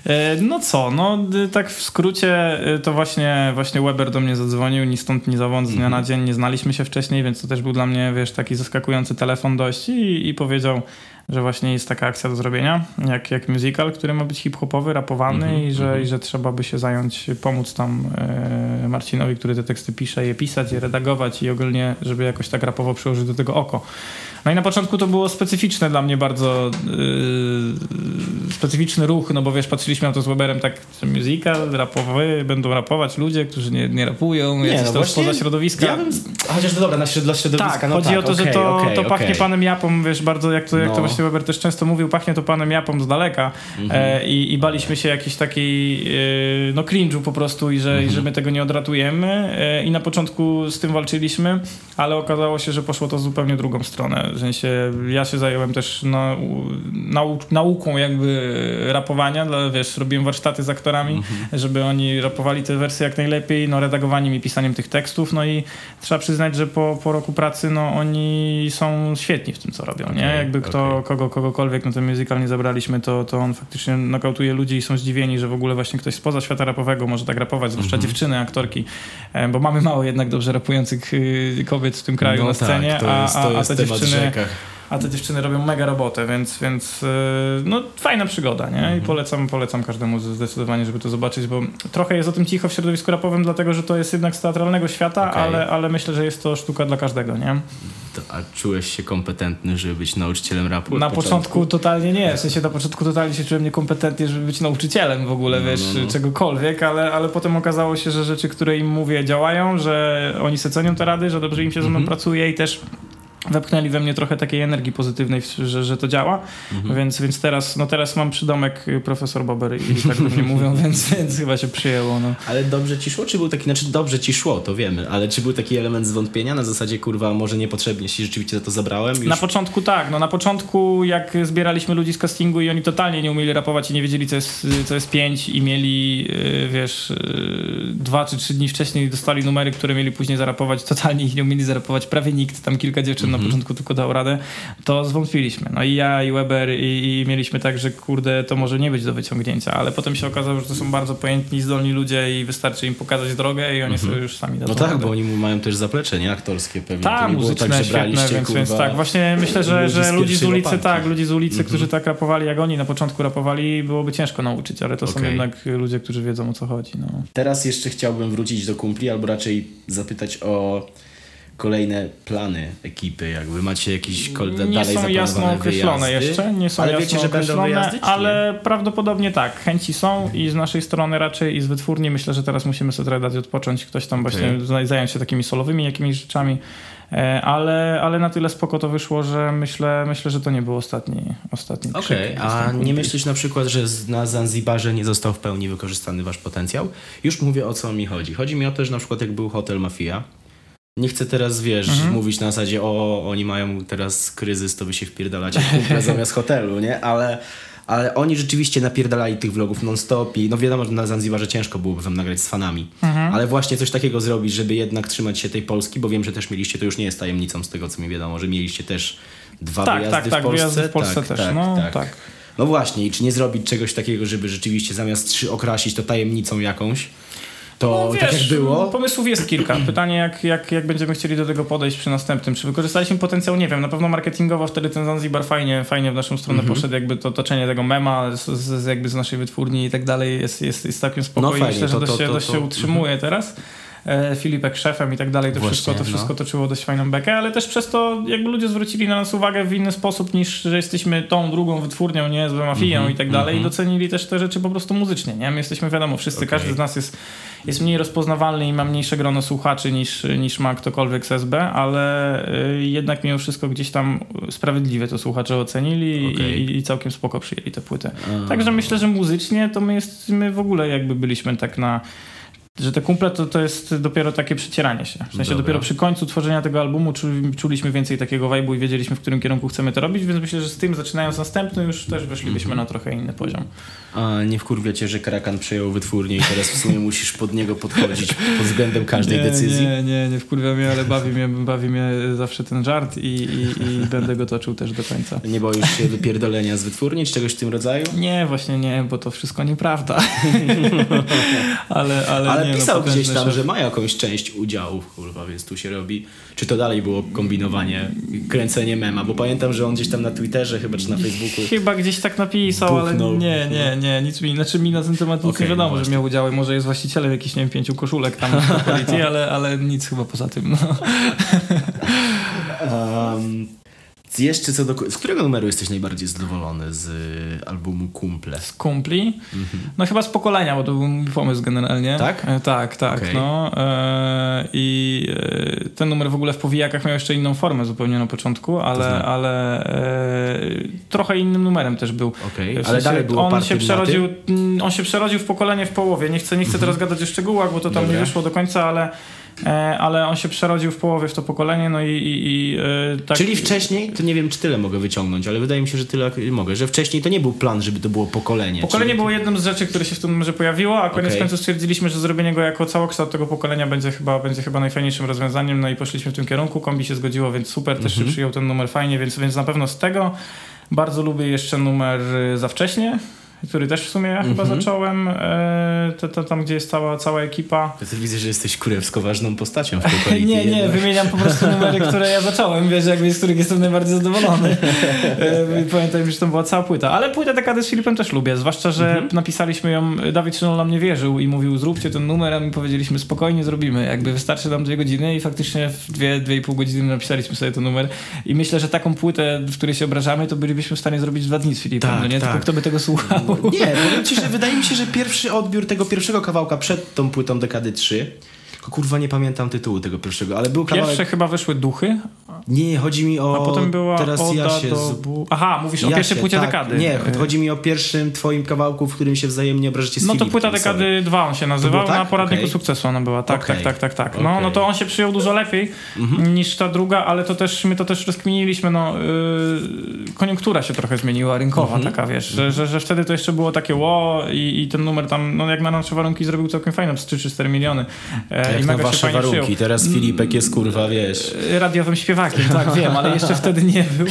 E, No co, no tak w skrócie y, to właśnie, właśnie Weber do mnie zadzwonił, ni stąd, ni zawąd, z dnia na dzień, nie znaliśmy się wcześniej, więc to też był dla mnie, wiesz, taki zaskakujący telefon dość i, i powiedział, że właśnie jest taka akcja do zrobienia, jak, jak musical, który ma być hip-hopowy, rapowany Mhm, i, że, mhm. i że trzeba by się zająć, pomóc tam e, Marcinowi, który te teksty pisze, je pisać, je redagować i ogólnie, żeby jakoś tak rapowo przyłożyć do tego oko. No i na początku to było specyficzne dla mnie bardzo yy, specyficzny ruch, no bo wiesz, patrzyliśmy na to z Weberem tak, że musical, rapowy, będą rapować ludzie, którzy nie, nie rapują, nie, no tam właśnie, spoza środowiska. Ja bym... Chociaż to dobra, na środowiska, Tak, no chodzi tak, o to, że okej, to, okej, to pachnie panem Japą, wiesz, bardzo jak to, jak to No. Właśnie Weber też często mówił, pachnie to panem Japą z daleka Mhm. e, i, i baliśmy się jakiejś takiej, e, no cringe'u po prostu i że, Mhm. i że my tego nie odratujemy e, i na początku z tym walczyliśmy, ale okazało się, że poszło to zupełnie drugą stronę, w sensie ja się zająłem też nau, nau, nauką jakby rapowania, dla, wiesz, robiłem warsztaty z aktorami, Mhm. żeby oni rapowali te wersje jak najlepiej, no redagowaniem i pisaniem tych tekstów, no i trzeba przyznać, że po, po roku pracy, no oni są świetni w tym, co robią, nie? Okej, Jakby kto, okej. Kogo, kogokolwiek na ten musical nie zabraliśmy, to, to on faktycznie nokautuje ludzi i są zdziwieni, że w ogóle właśnie ktoś spoza świata rapowego może tak rapować, zwłaszcza Mhm. dziewczyny, aktorki, e, bo mamy mało jednak dobrze rapujących y, kobiet w tym kraju no na scenie, tak, to jest, a, a, a te dziewczyny... A te dziewczyny robią mega robotę, więc, więc yy, no fajna przygoda, nie? Mhm. I polecam, polecam każdemu zdecydowanie, żeby to zobaczyć, bo trochę jest o tym cicho w środowisku rapowym, dlatego że to jest jednak z teatralnego świata, Okej. ale, ale myślę, że jest to sztuka dla każdego, nie? A czułeś się kompetentny, żeby być nauczycielem rapu? Na początku totalnie nie, w sensie na początku totalnie się czułem niekompetentnie, żeby być nauczycielem w ogóle, No, wiesz, no, no. czegokolwiek, ale, ale potem okazało się, że rzeczy, które im mówię działają, że oni se cenią te rady, że dobrze im się ze mną Mhm. pracuje i też wepchnęli we mnie trochę takiej energii pozytywnej, że, że to działa, Mhm. więc, więc teraz, no teraz mam przydomek y, profesor Bober i tak do mnie mówią, więc, więc chyba się przyjęło. No. Ale dobrze ci szło? Czy był taki, znaczy dobrze ci szło, to wiemy, ale czy był taki element zwątpienia na zasadzie, kurwa, może niepotrzebnie się rzeczywiście za to zabrałem? Już... Na początku tak, no na początku jak zbieraliśmy ludzi z castingu i oni totalnie nie umieli rapować i nie wiedzieli co jest, co jest pięć i mieli, yy, wiesz, dwa czy trzy dni wcześniej dostali numery, które mieli później zarapować, totalnie ich nie umieli zarapować, prawie nikt, tam kilka dziewczyn na początku tylko dało radę, to zwątpiliśmy. No i ja i Weber i, i mieliśmy tak, że kurde, to może nie być do wyciągnięcia, ale potem się okazało, że to są bardzo pojętni, zdolni ludzie i wystarczy im pokazać drogę i oni sobie już sami dadzą No tak, radę. bo oni mają też zaplecze, nie? Aktorskie pewnie. Tak, muzyczne, tak, świetne, więc, więc kurwa, tak, właśnie myślę, że, ludzi że z ludzi z ulicy, łopanki. tak, ludzi z ulicy, Mhm. którzy tak rapowali jak oni na początku rapowali, byłoby ciężko nauczyć, ale to są Okej. jednak ludzie, którzy wiedzą o co chodzi. No. Teraz jeszcze chciałbym wrócić do kumpli, albo raczej zapytać o kolejne plany ekipy? Jakby macie jakiś kol- nie dalej są jasno określone wyjazdy? jeszcze, nie są ale jasno wiecie, że będą wyjazdy, ale prawdopodobnie tak, chęci są i z naszej strony raczej i z wytwórni myślę, że teraz musimy sobie trochę dać odpocząć, ktoś tam Okay. właśnie zaj- zająć się takimi solowymi jakimiś rzeczami, e, ale, ale na tyle spoko to wyszło, że myślę, myślę że to nie był ostatni ostatni Okej, krzyk a nie myślisz na przykład, że na Zanzibarze nie został w pełni wykorzystany wasz potencjał? Już mówię o co mi chodzi. Chodzi mi o to, że na przykład jak był Hotel Mafia, nie chcę teraz, wiesz, Mhm. mówić na zasadzie o, oni mają teraz kryzys, to wy się wpierdalacie zamiast hotelu, nie? Ale, ale oni rzeczywiście napierdalali tych vlogów non-stop i no wiadomo, że na Zanzibarze ciężko byłoby wam nagrać z fanami. Mhm. Ale właśnie coś takiego zrobić, żeby jednak trzymać się tej Polski, bo wiem, że też mieliście, to już nie jest tajemnicą z tego, co mi wiadomo, że mieliście też dwa Tak, wyjazdy tak, tak, w Polsce. wyjazdy w Polsce tak, też, tak, no tak. tak. No właśnie, i czy nie zrobić czegoś takiego, żeby rzeczywiście zamiast trzy okrasić to tajemnicą jakąś, to No, tak wiesz, jak było. Pomysłów jest kilka. Pytanie, jak, jak, jak będziemy chcieli do tego podejść przy następnym. Czy wykorzystaliśmy potencjał? Nie wiem. Na pewno marketingowo wtedy ten Zanzibar fajnie, fajnie w naszą stronę Mhm. poszedł. Jakby to otoczenie tego mema z, z, jakby z naszej wytwórni i tak dalej jest, jest, jest takim spokojnie. No fajnie, Myślę, że to- dość, to- się, to- dość to- się utrzymuje mhm. teraz. E, Filipek szefem i tak dalej, to Właśnie, wszystko, to no. wszystko toczyło dość fajną bekę, ale też przez to jakby ludzie zwrócili na nas uwagę w inny sposób niż, że jesteśmy tą drugą wytwórnią, nie, z mafiją Mhm, i tak dalej i mhm. docenili też te rzeczy po prostu muzycznie, nie? My jesteśmy, wiadomo, wszyscy, Okej. każdy z nas jest, jest mniej rozpoznawalny i ma mniejsze grono słuchaczy niż, niż ma ktokolwiek z SB, ale y, jednak mimo wszystko gdzieś tam sprawiedliwie to słuchacze ocenili Okej. i, i całkiem spoko przyjęli tę płytę. Także myślę, że muzycznie to my, jest, my w ogóle jakby byliśmy tak na... Że te kumple to, to jest dopiero takie przecieranie się. W sensie Dobra. dopiero przy końcu tworzenia tego albumu czuli, czuliśmy więcej takiego vibe'u i wiedzieliśmy, w którym kierunku chcemy to robić, więc myślę, że z tym zaczynając następny już też weszlibyśmy Mhm. na trochę inny poziom. A nie wkurwia cię, że Karakan przejął wytwórnię i teraz w sumie musisz pod niego podchodzić pod względem każdej nie, decyzji? Nie, nie, nie wkurwia mnie, ale bawi mnie, bawi mnie zawsze ten żart i, i, i będę go toczył też do końca. Nie boisz się wypierdolenia z wytwórni czy czegoś w tym rodzaju? Nie, właśnie nie, bo to wszystko nieprawda. ale, ale, Ale nie, pisał no, gdzieś tam, szef. że ma jakąś część udziałów, kurwa, więc tu się robi. Czy to dalej było kombinowanie, kręcenie mema? Bo pamiętam, że on gdzieś tam na Twitterze chyba, czy na Facebooku. Chyba gdzieś tak napisał, ale Buchnął. nie, nie, nie, nic mi, znaczy mi na ten temat nic Okej, nie wiadomo, no że miał udział i może jest właścicielem jakichś, nie wiem, pięciu koszulek tam w Quality, ale, ale nic chyba poza tym, no. Um, jeszcze co do. Z którego numeru jesteś najbardziej zadowolony z y, albumu Kumple? Z kumpli, no chyba z pokolenia, bo to był mój pomysł generalnie. Tak? E, tak, tak, Okej. no. E, I e, ten numer w ogóle w Powijakach miał jeszcze inną formę zupełnie na początku, ale, ale trochę innym numerem też był. Okej, W ale sensie dalej było on się przerodził? Mhm. mm, on się przerodził w pokolenie w połowie. Nie chcę, nie chcę teraz gadać o szczegółach, bo to tam Dobra. nie wyszło do końca, ale, ale on się przerodził w połowie w to pokolenie, no i, i, i e, tak. Czyli wcześniej, to nie wiem czy tyle mogę wyciągnąć, ale wydaje mi się, że tyle mogę, że wcześniej to nie był plan, żeby to było pokolenie. Pokolenie czyli... było jedną z rzeczy, które się w tym numerze pojawiło, a koniec Okej. końców stwierdziliśmy, że zrobienie go jako całokształt tego pokolenia będzie chyba, będzie chyba najfajniejszym rozwiązaniem, no i poszliśmy w tym kierunku. Kombi się zgodziło, więc super, też Mhm. się przyjął ten numer fajnie, więc, więc na pewno z tego. Bardzo lubię jeszcze numer y, za wcześnie, który też w sumie ja chyba Mhm. zacząłem, e, to, to, tam gdzie jest cała, cała ekipa. Ja widzę, że jesteś kurewsko ważną postacią w tej. Nie, nie, jednak. wymieniam po prostu numery, które ja zacząłem, wiesz, jakby z których jestem najbardziej zadowolony. E, że to była cała płyta. Ale płytę dekady z Filipem też lubię, zwłaszcza, że Mhm. napisaliśmy ją, Dawid Szynol nam nie wierzył i mówił, zróbcie ten numer, a my powiedzieliśmy, spokojnie zrobimy, jakby wystarczy nam dwie godziny i faktycznie w dwie, dwie i pół godziny napisaliśmy sobie ten numer i myślę, że taką płytę, w której się obrażamy, to bylibyśmy w stanie zrobić w dwa dni z Filipem, Tak, no nie? tak. Tylko kto by tego słuchał? Nie, powiem ci, że wydaje mi się, że pierwszy odbiór tego pierwszego kawałka przed tą płytą Dekady 3, tylko kurwa nie pamiętam tytułu tego pierwszego, ale był kawałek... Pierwsze chyba wyszły duchy, Nie, chodzi mi o... a potem była Teraz Oda ja się... do... Bu- Aha, mówisz o pierwszej płycie tak, dekady. Nie, chodzi mi o pierwszym twoim kawałku, w którym się wzajemnie obrażacie z No to płyta dekady 2 on się nazywał, tak? na poradniku Okej. sukcesu ona była. Tak, tak, tak, tak, tak. No, Okej. Mhm. no to on się przyjął dużo lepiej niż ta druga, ale to też my to też rozkminiliśmy, no yy, koniunktura się trochę zmieniła, rynkowa Mhm. taka, wiesz, że, że, że wtedy to jeszcze było takie ło i, i ten numer tam, no jak na nasze warunki zrobił całkiem fajne, 3 czy 4 miliony. E, Jak i na wasze warunki, przyjął. teraz Filipek jest kurwa, wiesz... E, Radiowym śpiewakiem. Tym, tak, wiem, ale jeszcze wtedy nie był.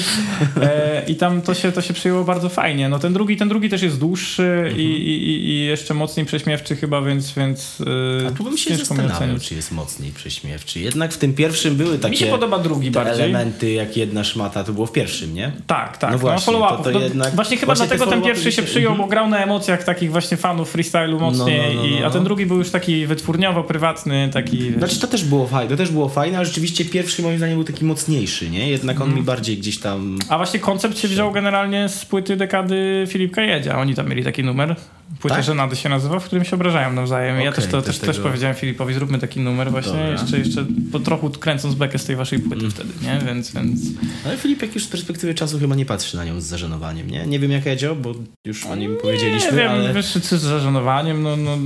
E, I tam to się, to się przyjęło bardzo fajnie. No ten drugi, ten drugi też jest dłuższy mhm. i, i, i, jeszcze mocniej prześmiewczy chyba, więc, więc e, A tu bym się zastanawiał, czy jest mocniej prześmiewczy. Jednak w tym pierwszym były takie Mi się podoba drugi bardziej. elementy, jak jedna szmata, to było w pierwszym, nie? Tak, tak. No właśnie, no, to, to jednak... właśnie chyba właśnie dlatego ten pierwszy się przyjął, bo grał na emocjach takich właśnie fanów freestylu mocniej, no, no, no, a ten drugi był już taki wytwórniowo, prywatny, taki... Znaczy to też było fajne, to też było fajne, ale rzeczywiście pierwszy moim zdaniem był taki mocniejszy, nie? Jednak on mi bardziej gdzieś tam... A właśnie koncept się wziął generalnie z płyty dekady Filipka Jedzia. Oni tam mieli taki numer. Płyta tak? Żenady się nazywa, w którym się obrażają nawzajem. Okay, ja też to też, tego... też powiedziałem Filipowi, zróbmy taki numer właśnie, Dobra. jeszcze, jeszcze po trochu kręcąc bekę z tej waszej płyty mm. wtedy, nie? Więc, więc... Ale Filipek już z perspektywy czasu chyba nie patrzy na nią z zażenowaniem, nie? Nie wiem jak Edzio, bo już o nim powiedzieliśmy, Nie wiem, ale... wiesz, czy z zażenowaniem, no, no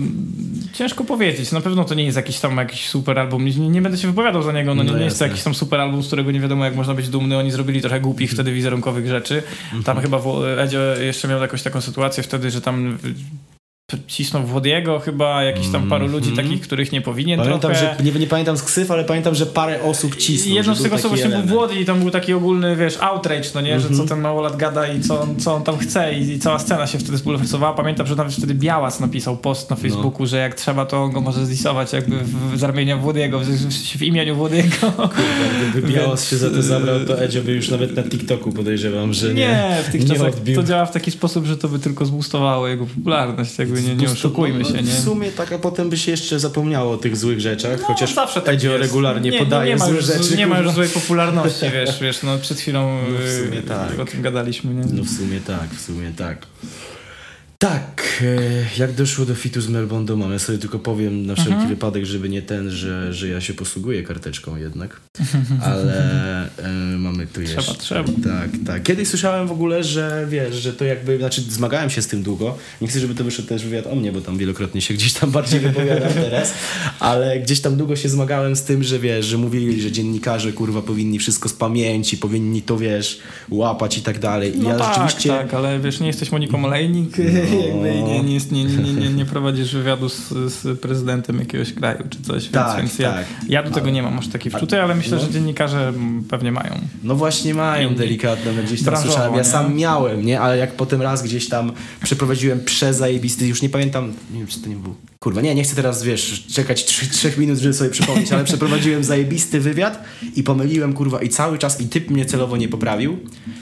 ciężko powiedzieć. Na pewno to nie jest jakiś tam jakiś super album. Nie, nie będę się wypowiadał za niego, no, no nie, nie jest to jakiś tam super album, z którego nie wiadomo jak można być dumny. Oni zrobili trochę głupich mm. wtedy wizerunkowych rzeczy. Tam mm -hmm. chyba Edzio jeszcze miał jakąś taką sytuację wtedy, że tam cisnął Włodiego chyba, jakiś tam paru mm -hmm. ludzi takich, których nie powinien pamiętam, trochę. Że, nie, nie, pamiętam z ale pamiętam, że parę osób cisnął. Jedną z tych osób właśnie był Włody i tam był taki ogólny, wiesz, outrage, no nie, mm -hmm. że co mhm. ten małolat gada i co on, co on tam chce i, i cała scena się wtedy spulwersowała. Pamiętam, że nawet wtedy Białas napisał post na no. Facebooku, no. że jak trzeba, to on go może zdisować jakby w, z ramienia Włodiego, w, w, w imieniu Włodiego. Gdyby Białas się za to zabrał, to Edzio by już nawet na TikToku podejrzewam, że nie Nie, w tych nie czasach odbił. to działa w taki sposób, że to by tylko zbustowało jego popularność, jakby nie, nie oszukujmy się, nie? W sumie tak, a potem by się jeszcze zapomniało o tych złych rzeczach, no, chociaż zawsze tak regularnie nie, podaje no nie złe rzeczy. Nie ma już złej popularności, wiesz, wiesz, no przed chwilą no w sumie y, tak. o tym gadaliśmy, nie? No w sumie tak, w sumie tak. Tak, e, jak doszło do fitu z Melbourne mamy, sobie tylko powiem na wszelki mhm. wypadek, żeby nie ten, że, że ja się posługuję karteczką jednak, ale y, mamy tu trzeba, jeszcze. Trzeba, Tak, tak. Kiedyś słyszałem w ogóle, że wiesz, że to jakby, znaczy zmagałem się z tym długo, nie chcę, żeby to wyszedł też wywiad o mnie, bo tam wielokrotnie się gdzieś tam bardziej wypowiadam teraz, ale gdzieś tam długo się zmagałem z tym, że wiesz, że mówili, że dziennikarze kurwa powinni wszystko z pamięci, powinni to wiesz, łapać i tak dalej. I no ja tak, rzeczywiście... tak, ale wiesz, nie jesteś Moniką Olejnik, no jakby nie, nie, nie, nie, nie, prowadzisz wywiadu z, z prezydentem jakiegoś kraju czy coś, więc, tak, więc ja, tak. ja do tego nie mam aż takiej wczuty, ale myślę, no. że dziennikarze pewnie mają. No właśnie mają delikatne, gdzieś tam słyszałem, ja sam miałem, nie, ale jak potem raz gdzieś tam przeprowadziłem przezajebisty, już nie pamiętam, nie wiem czy to nie był Kurwa, nie, nie chcę teraz, wiesz, czekać 3 minut, żeby sobie przypomnieć, ale przeprowadziłem zajebisty wywiad i pomyliłem, kurwa, i cały czas, i typ mnie celowo nie poprawił,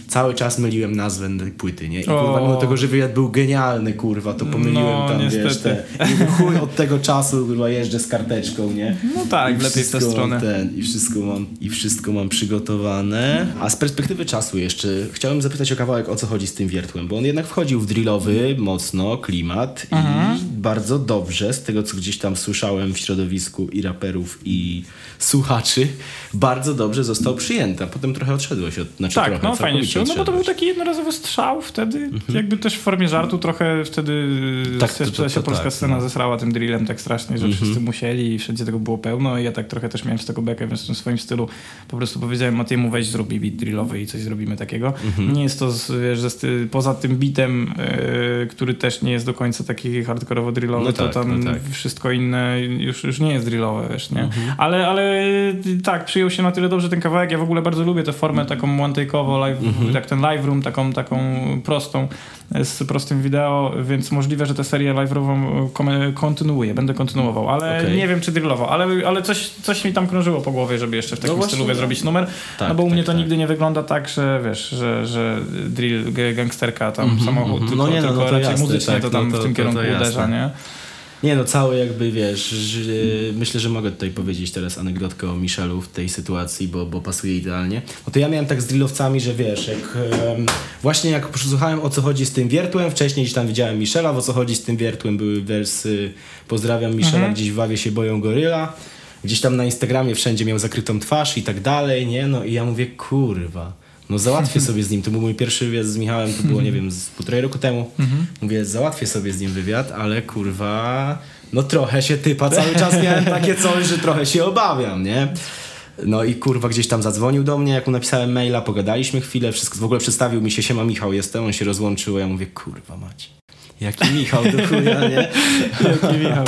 cały czas myliłem nazwę tej płyty, nie? I kurwa, mimo tego, że wywiad był genialny, kurwa, to pomyliłem no, tam, niestety. wiesz, te, i chuj od tego czasu, kurwa, jeżdżę z karteczką, nie? No tak, I lepiej w tę stronę. Ten, i, wszystko mam, I wszystko mam przygotowane. A z perspektywy czasu jeszcze chciałem zapytać o kawałek, o co chodzi z tym wiertłem, bo on jednak wchodził w drillowy mocno klimat mhm. i bardzo dobrze z tego, co gdzieś tam słyszałem w środowisku i raperów, i słuchaczy, bardzo dobrze został przyjęty. A potem trochę odszedłeś od, znaczy Tak, trochę, no fajnie się, no bo to był taki jednorazowy strzał wtedy, mhm. jakby też w formie żartu trochę wtedy tak, to, to, to, się polska tak, scena no. zesrała tym drillem tak strasznie, że mhm. wszyscy musieli i wszędzie tego było pełno i ja tak trochę też miałem z tego bekę, więc w tym swoim stylu po prostu powiedziałem Matiemu weź zrób beat drillowy i coś zrobimy takiego. Mhm. Nie jest to, wiesz, poza tym bitem, yy, który też nie jest do końca taki hardkorowo drillowy, no to tak, tam no tak. wszystko inne już, już nie jest drillowe, wiesz, nie? Mhm. Ale, ale tak, przyjął się na tyle dobrze ten kawałek. Ja w ogóle bardzo lubię tę formę taką one-take'ową, live, mhm. tak ten live room, taką, taką prostą, z prostym wideo, więc możliwe, że tę serię live roomową kontynuuję, będę kontynuował, ale okay. nie wiem, czy drillowo, ale, ale coś, coś mi tam krążyło po głowie, żeby jeszcze w takim no stylu no. zrobić numer, tak, no bo u tak, mnie to tak. nigdy nie wygląda tak, że wiesz, że, że drill, gangsterka, tam mm -hmm, samochód, mm -hmm. tylko, no nie, no, tylko no raczej jasne, muzycznie tak, to tam no to, w tym to, kierunku uderza, nie? Nie no, cały jakby wiesz, myślę, że mogę tutaj powiedzieć teraz anegdotkę o Michelu w tej sytuacji, bo, bo pasuje idealnie. No to ja miałem tak z drillowcami, że wiesz, jak um, właśnie jak posłuchałem o co chodzi z tym wiertłem, wcześniej gdzieś tam widziałem Michela, o co chodzi z tym wiertłem były wersy pozdrawiam Michela, mhm. gdzieś w Wawie się boją goryla. Gdzieś tam na Instagramie wszędzie miał zakrytą twarz i tak dalej, nie? No i ja mówię, kurwa no załatwię sobie z nim. To był mój pierwszy wywiad z Michałem, to było, nie wiem, z półtorej roku temu. Mhm. Mówię, załatwię sobie z nim wywiad, ale kurwa, no trochę się typa cały czas miałem takie coś, że trochę się obawiam, nie? No i kurwa gdzieś tam zadzwonił do mnie, jak mu napisałem maila, pogadaliśmy chwilę, wszystko, w ogóle przedstawił mi się, siema Michał jestem, on się rozłączył, a ja mówię, kurwa mać. Jaki Michał do chuja, nie? Jaki Michał.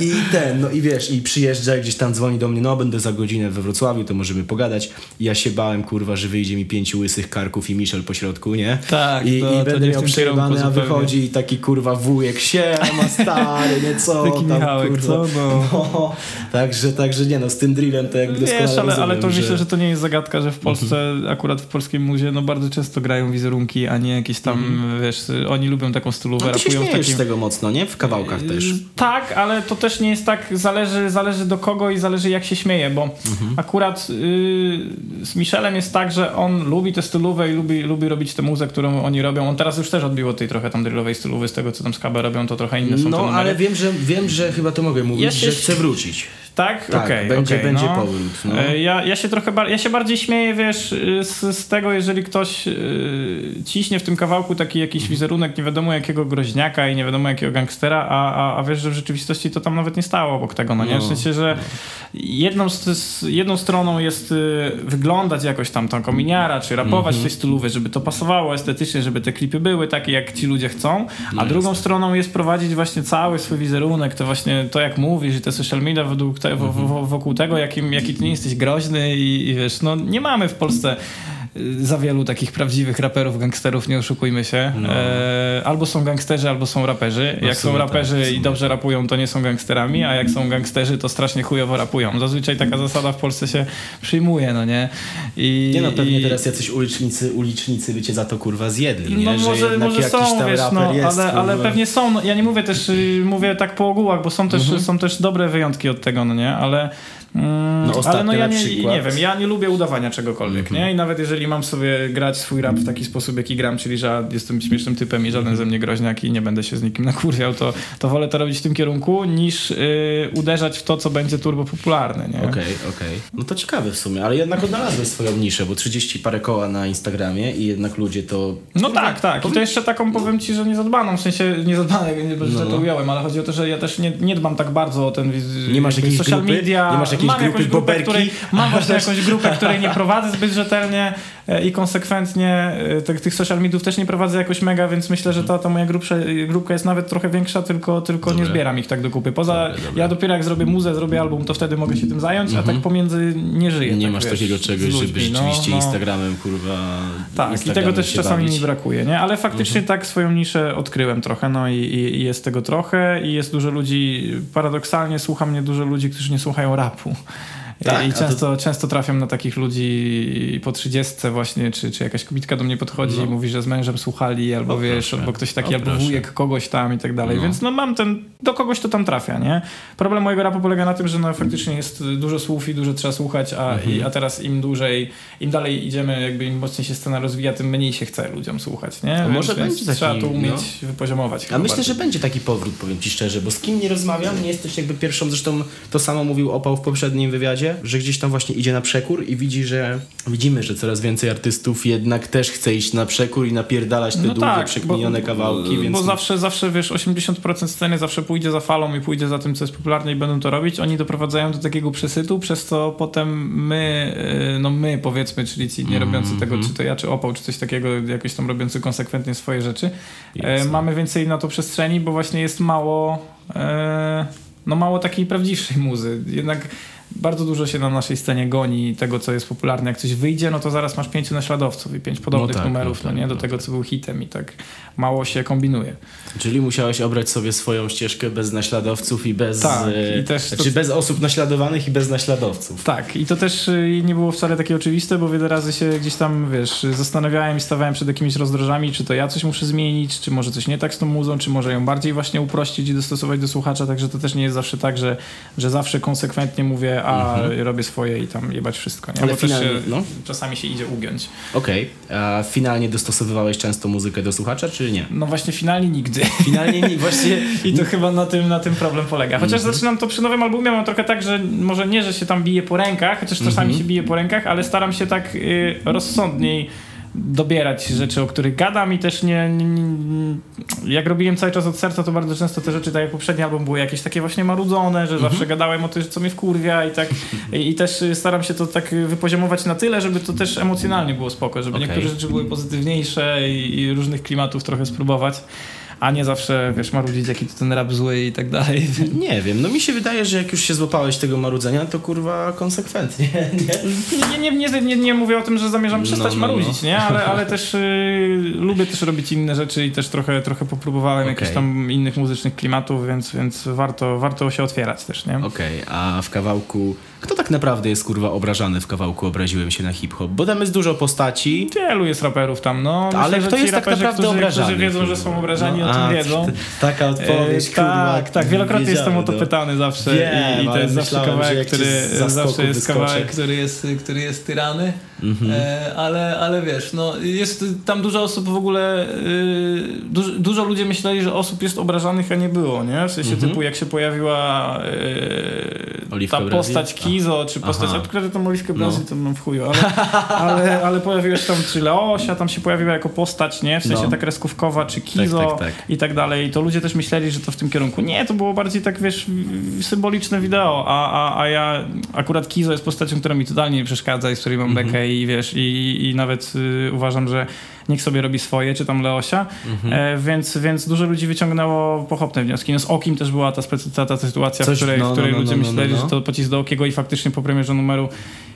I ten, no i wiesz, i przyjeżdża i gdzieś tam dzwoni do mnie, no będę za godzinę we Wrocławiu, to możemy pogadać. I ja się bałem, kurwa, że wyjdzie mi pięciu łysych karków i Michel po środku, nie? Tak, I, to- i będę nie miał kierunku a wychodzi taki kurwa wujek, siema stary, nie co Taki tam, Michałek, kurwa. co? No. No, także, także nie no, z tym drillem to jakby doskonale Wiesz, ale, ale to rozumiem, myślę, że to nie jest zagadka, że w Polsce, Mhm. akurat w polskim muzie, no bardzo często grają wizerunki, a nie jakieś tam, wiesz, oni lubią taką stylówę, Mhm. No się śmiejesz takim... z tego mocno, nie? W kawałkach też. Y, Tak, ale to też nie jest tak, zależy, zależy do kogo i zależy jak się śmieje, bo Mhm. akurat y, z Michelem jest tak, że on lubi tę stylówę i lubi, lubi robić tę muzę, którą oni robią. On teraz już też odbiło tej trochę tam drillowej stylowy z tego, co tam z KB robią, to trochę inne są te No, ale wiem że, wiem, że chyba to mogę mówić, że chcę wrócić. Tak? Tak, Okej, będzie, okej, będzie no. powrót. No. E, Ja, ja się trochę ja się bardziej śmieję, wiesz, y, z, z tego, jeżeli ktoś y, ciśnie w tym kawałku taki jakiś Mhm. wizerunek nie wiadomo jakiego groźniaka i nie wiadomo jakiego gangstera, a, a, a wiesz, że w rzeczywistości to tam nawet nie stało obok tego, no nie? W No, sensie, że jedną, z, jedną stroną jest y, wyglądać jakoś tam tą kominiara, czy rapować Mhm. w tej stylowy, żeby to pasowało estetycznie, żeby te klipy były takie, jak ci ludzie chcą, a No drugą stroną jest prowadzić właśnie cały swój wizerunek, to właśnie to jak mówisz i te social media według te, wo- wo- wokół tego, jakim, jaki ty nie jesteś groźny i, i wiesz, no nie mamy w Polsce za wielu takich prawdziwych raperów, gangsterów, nie oszukujmy się. No. E, albo są gangsterzy, albo są raperzy. No jak są raperzy tak, i dobrze rapują, to nie są gangsterami, a jak są gangsterzy, to strasznie chujowo rapują. Zazwyczaj taka zasada w Polsce się przyjmuje, no nie? I, Nie no, pewnie i- teraz jacyś ulicznicy, ulicznicy by cię za to kurwa zjedli, nie? no że może, może są, wiesz, no, jest, ale, ale pewnie są. No, ja nie mówię też, y, mówię tak po ogółach, bo są też, Mhm. są też dobre wyjątki od tego, no nie? Ale, mm, No, ale no ja nie, nie wiem, ja nie lubię udawania czegokolwiek, Mhm. nie? I nawet jeżeli mam sobie grać swój rap w taki sposób, jaki gram, czyli że jestem śmiesznym typem i żaden ze mnie groźniak i nie będę się z nikim nakurwiał, to, to wolę to robić w tym kierunku, niż y, uderzać w to, co będzie turbo popularne, nie? Okej, okej. No to ciekawe w sumie, ale jednak odnalazłeś swoją niszę, bo 30 parę koła na Instagramie i jednak ludzie to... No tak, tak. I to jeszcze taką powiem ci, że nie zadbaną, w sensie nie zadbaną, nie No, że no. to ująłem, ale chodzi o to, że ja też nie, nie dbam tak bardzo o ten Nie masz jakiejś social grupy? media. Nie masz jakiejś mam grupy jakąś grupę, boberki? której, mam właśnie jakąś grupę, której nie prowadzę zbyt rzetelnie i konsekwentnie. e, Tych, tych social mediów też nie prowadzę jakoś mega, więc myślę, że ta, ta moja grupsza, grupka jest nawet trochę większa, tylko, tylko nie zbieram ich tak do kupy. Poza, Dobre, dobre. ja dopiero jak zrobię muzę, zrobię album, to wtedy mogę się tym zająć, a tak pomiędzy nie żyję. Nie tak, masz wiesz, takiego czegoś, żeby ludźmi. No, rzeczywiście no. Instagramem, kurwa... Tak, i Instagramem tego też czasami bawić. mi brakuje, nie? Ale faktycznie tak swoją niszę odkryłem trochę, no i, i, i jest tego trochę i jest dużo ludzi, paradoksalnie słucha mnie dużo ludzi, którzy nie słuchają rapu. Tak, I a to- często, często trafiam na takich ludzi po trzydziestce właśnie, czy, czy jakaś kobitka do mnie podchodzi No. i mówi, że z mężem słuchali, albo O, wiesz, proszę. albo ktoś taki, O, albo proszę. wujek kogoś tam i tak dalej, No. więc no mam ten, do kogoś to tam trafia, nie? Problem mojego rapu polega na tym, że no faktycznie jest dużo słów i dużo trzeba słuchać, a, Mhm. i, a teraz im dłużej, im dalej idziemy, jakby im mocniej się scena rozwija, tym mniej się chce ludziom słuchać, nie? Może więc, będzie więc trzeba taki, to umieć no. wypoziomować. A myślę, bardziej. że będzie taki powrót, powiem ci szczerze, bo z kim nie rozmawiam, nie jesteś jakby pierwszą, zresztą to samo mówił Opał w poprzednim wywiadzie, że gdzieś tam właśnie idzie na przekór i widzi, że widzimy, że coraz więcej artystów jednak też chce iść na przekór i napierdalać te długie, przekminione kawałki, więc... No Bo zawsze, zawsze, wiesz, 80% sceny zawsze pójdzie za falą i pójdzie za tym, co jest popularne i będą to robić. Oni doprowadzają do takiego przesytu, przez co potem my, y, no my powiedzmy, czyli ci nie robiący Mhm. tego, czy to ja, czy opał, czy coś takiego, jakoś tam robiący konsekwentnie swoje rzeczy, e, mamy więcej na to przestrzeni, bo właśnie jest mało, e, no mało takiej prawdziwszej muzy. Jednak bardzo dużo się na naszej scenie goni tego, co jest popularne. Jak coś wyjdzie, no to zaraz masz pięciu naśladowców i pięć podobnych tak, numerów, no no, tak, nie? Do no tego, co był hitem i tak mało się kombinuje. Czyli musiałeś obrać sobie swoją ścieżkę bez naśladowców i bez... Tak, e, i też to- Znaczy bez osób naśladowanych i bez naśladowców. Tak, i to też y, nie było wcale takie oczywiste, bo wiele razy się gdzieś tam, wiesz, zastanawiałem i stawałem przed jakimiś rozdrożami, czy to ja coś muszę zmienić, czy może coś nie tak z tą muzą, czy może ją bardziej właśnie uprościć i dostosować do słuchacza, także to też nie jest zawsze tak, że, że zawsze konsekwentnie mówię, a robię swoje i tam jebać wszystko, nie? Ale finalnie, się, no. czasami się idzie ugiąć. Okej, a finalnie dostosowywałeś często muzykę do słuchacza, czy nie? No właśnie finalnie nigdy. Finalnie nie, właśnie... I to chyba na tym, na tym problem polega. Chociaż Mhm. zaczynam to przy nowym albumie, mam trochę tak, że może nie, że się tam bije po rękach, chociaż czasami Mhm. się bije po rękach, ale staram się tak y, rozsądniej dobierać rzeczy, o których gadam i też nie, nie, nie jak robiłem cały czas od serca, to bardzo często te rzeczy, tak jak poprzedni album, były jakieś takie właśnie marudzone, że Mhm. zawsze gadałem o tym, co mnie wkurwia i tak i, i też staram się to tak wypoziomować na tyle, żeby to też emocjonalnie było spoko, żeby Okej. niektóre rzeczy były pozytywniejsze i, i różnych klimatów trochę spróbować. A nie zawsze, wiesz, marudzić jaki to ten rap zły i tak dalej. Nie wiem, no mi się wydaje, że jak już się złapałeś tego marudzenia, to kurwa konsekwentnie, nie? Nie, nie, nie, nie mówię o tym, że zamierzam przestać no, no, marudzić, no. nie? Ale, ale też y, lubię też robić inne rzeczy i też trochę, trochę popróbowałem okay. jakichś tam innych muzycznych klimatów, więc, więc warto, warto się otwierać też, nie? Okej, okay, a w kawałku kto tak naprawdę jest kurwa obrażany w kawałku Obraziłem się na hip-hop? Bo tam jest dużo postaci. Wielu jest raperów tam, no. Ale Myślę, kto jest tak naprawdę którzy, obrażany? Którzy wiedzą, że są obrażani, no, o tym wiedzą. Taka odpowiedź, e, kurwa. Tak, tak. Wielokrotnie jestem o to pytany zawsze. Wiem, I, i to jest zawsze kawałek, który zawsze jest kawałek, który jest, który jest tyrany. Mhm. E, ale, ale wiesz, no jest tam dużo osób w ogóle, y, dużo, dużo ludzi myśleli, że osób jest obrażanych, a nie było, nie? W sensie mhm. typu jak się pojawiła y, ta postać Kizo, czy postać, akurat tą Oliwkę Brazil no. to mam w chuju, ale, ale, ale pojawiła się tam czy Leosia, tam się pojawiła jako postać, nie? W sensie no. ta kreskówkowa, czy Kizo tak, tak, tak. i tak dalej. I to ludzie też myśleli, że to w tym kierunku. Nie, to było bardziej tak, wiesz, symboliczne wideo, a, a, a ja, akurat Kizo jest postacią, która mi totalnie nie przeszkadza i z której mam mhm. bekę i wiesz, i, i nawet y, uważam, że niech sobie robi swoje, czy tam Leosia, mhm. e, więc, więc dużo ludzi wyciągnęło pochopne wnioski. No z Okim też była ta, ta, ta sytuacja, Coś, w której, no, w której no, no, ludzie no, no, myśleli, że to pocisk do Okiego i faktycznie po premierze numeru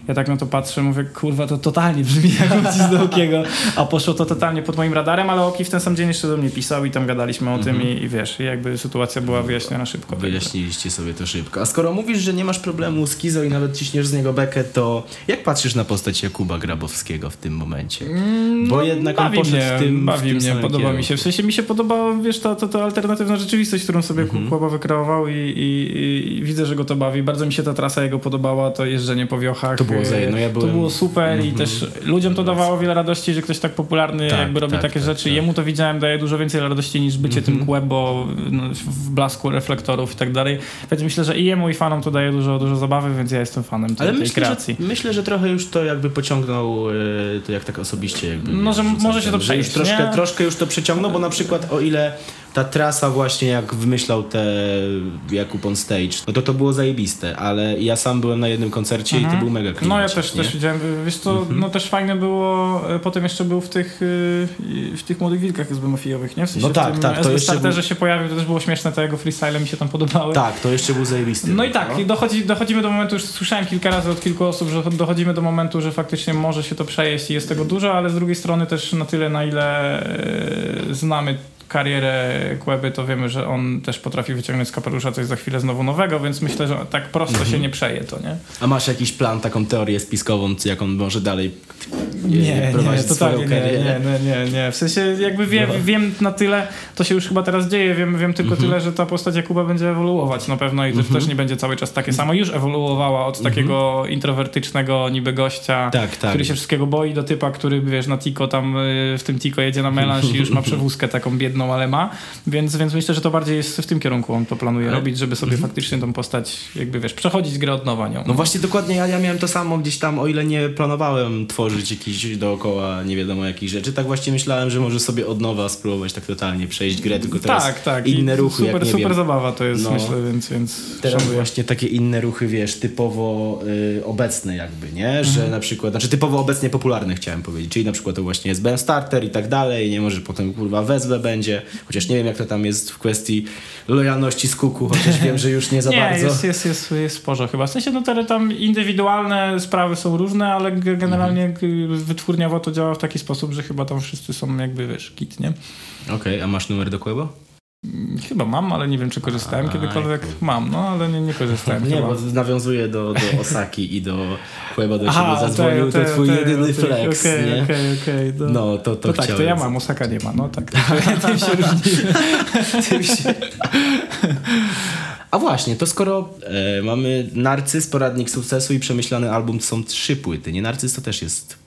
ja tak na to patrzę, mówię, kurwa, to totalnie brzmi jak pocisk do Okiego, a poszło to totalnie pod moim radarem, ale Oki w ten sam dzień jeszcze do mnie pisał i tam gadaliśmy o tym mhm. i, i, wiesz, i jakby sytuacja była wyjaśniona szybko. Wyjaśniliście sobie to szybko. A skoro mówisz, że nie masz problemu z Kizo i nawet ciśniesz z niego bekę, to jak patrzysz na postać Jakuba Grabowskiego w tym momencie? Mm, Bo jednak poszedł mnie, tym Bawi mnie, podoba kierunku. mi się. W sensie mi się podoba, wiesz, ta, ta, ta alternatywna rzeczywistość, którą sobie mm -hmm. wykreował i, i, i, widzę, że go to bawi. Bardzo mi się ta trasa jego podobała, to jeżdżenie po wiochach. To było zajęte. No ja byłem... To było super i mhm. też ludziom to dawało wiele radości, że ktoś tak popularny tak, jakby robi tak, takie tak, rzeczy. Tak. Jemu to widziałem daje dużo więcej radości niż bycie tym mhm. kłem, bo no, w blasku reflektorów i tak dalej. Więc myślę, że i jemu i fanom to daje dużo, dużo zabawy, więc ja jestem fanem tej, Ale tej myślę, kreacji. Że, myślę, że trochę już to jakby pociągnął e, to jak tak osobiście jakby. No, że może się to przejść, już troszkę, troszkę już to przeciągnął, bo na przykład o ile ta trasa właśnie jak wymyślał te Jakub on stage, no to to było zajebiste, ale ja sam byłem na jednym koncercie mhm. i to mhm. był mega klimat. No ja też, też widziałem, wiesz co, mhm. no też fajne było, e, potem jeszcze był w tych, e, w tych Młodych Wilkach z Mafijowych, nie? W sensie no tak, tak. To jeszcze był... się pojawił, to też było śmieszne, te jego freestyle mi się tam podobały. Tak, to jeszcze był zajebisty. No i tak, no. dochodzi, dochodzimy do momentu, już słyszałem kilka razy od kilku osób, że dochodzimy do momentu, że faktycznie może się to przejeść i jest tego dużo, ale z drugiej strony też na tyle, na ile e, znamy karierę Kłeby, to wiemy, że on też potrafi wyciągnąć z kapelusza coś za chwilę znowu nowego, więc myślę, że tak prosto się mhm. nie przeje to, nie? A masz jakiś plan, taką teorię spiskową, jak on może dalej nie, prowadzić nie, totalnie nie, nie, nie, nie, nie. W sensie jakby wiem, no. wiem na tyle, to się już chyba teraz dzieje, wiem, wiem tylko mhm. tyle, że ta postać Jakuba będzie ewoluować na pewno i mhm. też nie będzie cały czas takie samo. Już ewoluowała od mhm. takiego introwertycznego niby gościa, tak, tak. który się wszystkiego boi, do typa, który wiesz, na Tiko tam, y, w tym Tiko jedzie na melanż i już ma przewózkę taką biedną, ale ma, więc, więc myślę, że to bardziej jest w tym kierunku on to planuje ale... robić, żeby sobie faktycznie tą postać jakby wiesz, przechodzić grę od nowa nią. No właśnie dokładnie, ja, ja miałem to samo gdzieś tam, o ile nie planowałem tworzyć jakiś dookoła nie wiadomo jakich rzeczy, tak właśnie myślałem, że może sobie od nowa spróbować tak totalnie przejść grę, tylko teraz tak, tak. inne I ruchy. Super, jak, super wiem, zabawa to jest, no, myślę, więc, więc Teraz szanuję. właśnie takie inne ruchy, wiesz, typowo y, obecne jakby, nie? Że mhm. na przykład, znaczy typowo obecnie popularne chciałem powiedzieć, czyli na przykład to właśnie jest Ben Starter i tak dalej, nie może potem kurwa wezwę będzie, chociaż nie wiem jak to tam jest w kwestii lojalności z kuku, chociaż wiem, że już nie za nie, bardzo. Jest, jest, jest, jest sporo chyba. W sensie no te tam indywidualne sprawy są różne, ale generalnie mhm. wytwórniowo to działa w taki sposób, że chyba tam wszyscy są jakby, wiesz, kit, nie? Okej, okay, a masz numer do Kłebo? Chyba mam, ale nie wiem, czy korzystałem kiedykolwiek. Mam, no ale nie, nie korzystałem. nie, chyba. bo nawiązuje do, do Osaki i do Kłeba do siebie zadzwonił, to twój jedyny flex, okay, nie? Okej, okay, okej. Okay, no, to, to, to tak, to ja mam, Osaka nie ma, no tak. Tym się różnimy. Tym się... A właśnie, to skoro e, mamy Narcyz, Poradnik Sukcesu i Przemyślany Album, to są trzy płyty. Nie Narcyz to też jest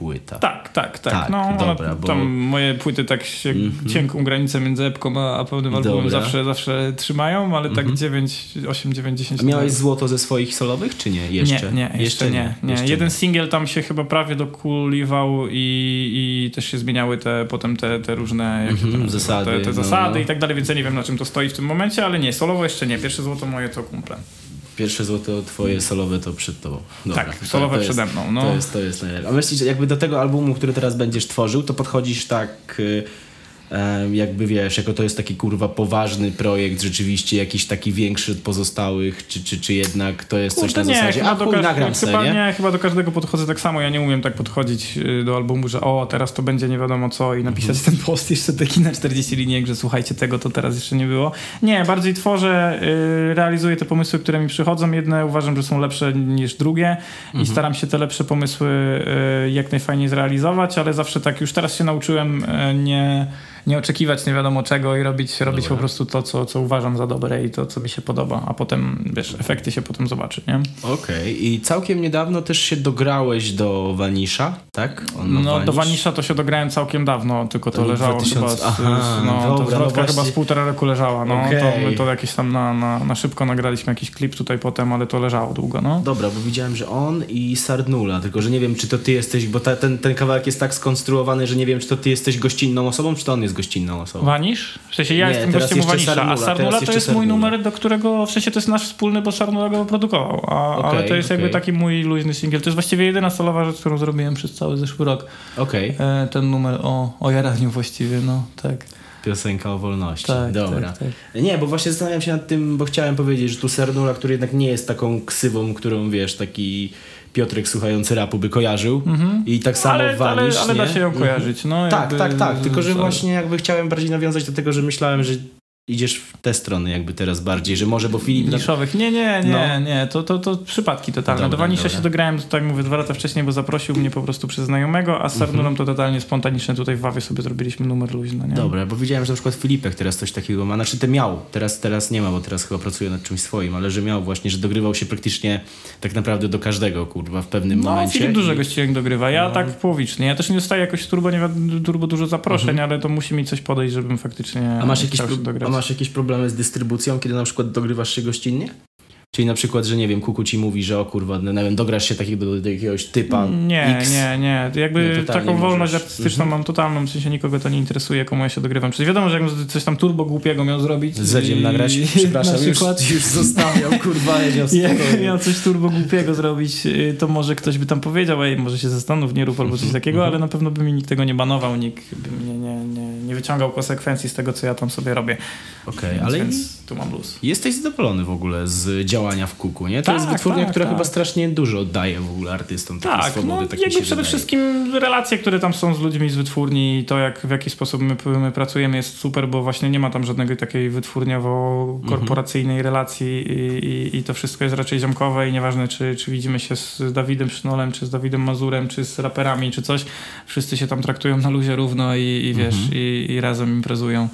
płyta. Tak, tak, tak. tak no, dobra, bo... Tam moje płyty tak się mm -hmm. cienką granicę między epką a, a pełnym albumem zawsze, zawsze trzymają, ale tak mm -hmm. 9, 8, 9, 10 A miałeś złoto ze swoich solowych, czy nie? Jeszcze? Nie, nie jeszcze, jeszcze nie. nie. Jeszcze Jeden nie. singiel tam się chyba prawie dokuliwał i, i też się zmieniały te potem te, te różne jak mm -hmm, zasady, te, te zasady no. i tak dalej, więc ja nie wiem na czym to stoi w tym momencie, ale nie, solowo jeszcze nie. Pierwsze złoto moje to kumple. Pierwsze złoto twoje solowe to przed tobą. Dobra, tak, solowe to, przede mną. No. To jest, to jest najlepsze. A myślisz, jakby do tego albumu, który teraz będziesz tworzył, to podchodzisz tak... Y, jakby wiesz, jako to jest taki kurwa poważny projekt, rzeczywiście jakiś taki większy od pozostałych, czy, czy, czy jednak to jest coś Kurde, na zasadzie, a chuj, nagram chyba, se, nie? nie, chyba do każdego podchodzę tak samo. Ja nie umiem tak podchodzić y, do albumu, że o, teraz to będzie nie wiadomo co i napisać Mhm. ten post jeszcze taki na 40 linijek, że słuchajcie, tego to teraz jeszcze nie było. Nie, bardziej tworzę, y, realizuję te pomysły, które mi przychodzą. Jedne uważam, że są lepsze niż drugie Mhm. i staram się te lepsze pomysły y, jak najfajniej zrealizować, ale zawsze tak już teraz się nauczyłem nie nie oczekiwać nie wiadomo czego i robić, robić po prostu to, co, co uważam za dobre i to, co mi się podoba, a potem, wiesz, efekty się potem zobaczy, nie? Okej, i całkiem niedawno też się dograłeś do Vanisha, tak? No, do Vanish. Vanisha to się dograłem całkiem dawno, tylko to, To leżało 2000 chyba, z, Aha, no, dobra, to no zwrotka chyba właśnie. z półtora roku leżała, no, Okej. to my to jakieś tam na, na, na szybko nagraliśmy jakiś klip tutaj potem, ale to leżało długo, no. Dobra, bo widziałem, że on i Sardnula, tylko że nie wiem, czy to ty jesteś, bo ta, ten, ten kawałek jest tak skonstruowany, że nie wiem, czy to ty jesteś gościnną osobą, czy to on jest gościnną osobą. Vanish? W sensie ja Nie, jestem gościem u Sarnula, a Sarnula to jest mój numer, do którego, w sensie to jest nasz wspólny, bo Sarnula go produkował, a, ale Okej, to jest jakby okej. taki mój luźny singiel. To jest właściwie jedyna solowa rzecz, którą zrobiłem przez cały zeszły rok. Okej, E, ten numer o, o jaraniu właściwie, no tak. piosenka o wolności. Tak, Dobra. tak, tak. Nie, bo właśnie zastanawiam się nad tym, bo chciałem powiedzieć, że tu Sardnula, który jednak nie jest taką ksywą, którą wiesz, taki Piotrek słuchający rapu by kojarzył. I tak samo ale, ale, Vanish, ale nie? da się ją Mhm. kojarzyć. No, Tak, jakby- tak, tak. Tylko, że właśnie jakby chciałem bardziej nawiązać do tego, że myślałem, że idziesz w te strony jakby teraz bardziej, że może, bo Filip... Niszowych. Nie, nie, nie, No. nie. To, to, to przypadki totalne. Dobra, do dobra. się dograłem, to tak mówię, dwa lata wcześniej, bo zaprosił mnie po prostu przez znajomego, a z Mhm. to totalnie spontaniczne. Tutaj w Wawie sobie zrobiliśmy numer luźno, nie? Dobra, bo widziałem, że na przykład Filipek teraz coś takiego ma, znaczy te miał, teraz, teraz nie ma, bo teraz chyba pracuje nad czymś swoim, ale że miał właśnie, że dogrywał się praktycznie tak naprawdę do każdego, kurwa, w pewnym No, momencie. Filip dużo gościnek dogrywa. Ja No. tak połowicznie. Ja też nie dostaję jakoś turbo, nie turbo dużo zaproszeń, ale to musi mi coś podejść, żebym faktycznie. A masz, dograć. A masz jakieś problemy z dystrybucją, kiedy na przykład dogrywasz się gościnnie? Czyli na przykład, że nie wiem, Kuku ci mówi, że o kurwa, no, nie wiem, dograsz się takiego do, do jakiegoś typa Nie, X. nie, nie. Jakby Nie, taką wolność możesz. artystyczną Mhm. mam totalną, w sensie nikogo to nie interesuje, komu ja się dogrywam. Czyli wiadomo, że jakbym coś tam turbo głupiego miał zrobić. Z Zedziem i- nagrać? Przepraszam, na przykład, już, już zostawiam, kurwa, jedział Jak miał coś turbo głupiego zrobić, y, to może ktoś by tam powiedział, ej, może się zastanów, nie rób albo coś takiego, Mhm. ale na pewno by mi nikt tego nie banował, nikt by mnie nie, nie, nie wyciągał konsekwencji z tego, co ja tam sobie robię. Okej, Więc, ale więc tu mam luz. jesteś zadowolony w ogóle z działania w Kuku, nie? To Tak, jest wytwórnia, tak, która tak. chyba strasznie dużo oddaje w ogóle artystom takiej Tak, swobody, no tak mi jakby przede wszystkim relacje, które tam są z ludźmi z wytwórni i to, jak, w jaki sposób my, my pracujemy jest super, bo właśnie nie ma tam żadnego takiej wytwórniowo-korporacyjnej relacji i, i, i to wszystko jest raczej ziomkowe i nieważne, czy, czy widzimy się z Dawidem Sznolem, czy z Dawidem Mazurem, czy z raperami, czy coś, wszyscy się tam traktują na luzie równo i, i wiesz, i, i razem imprezują.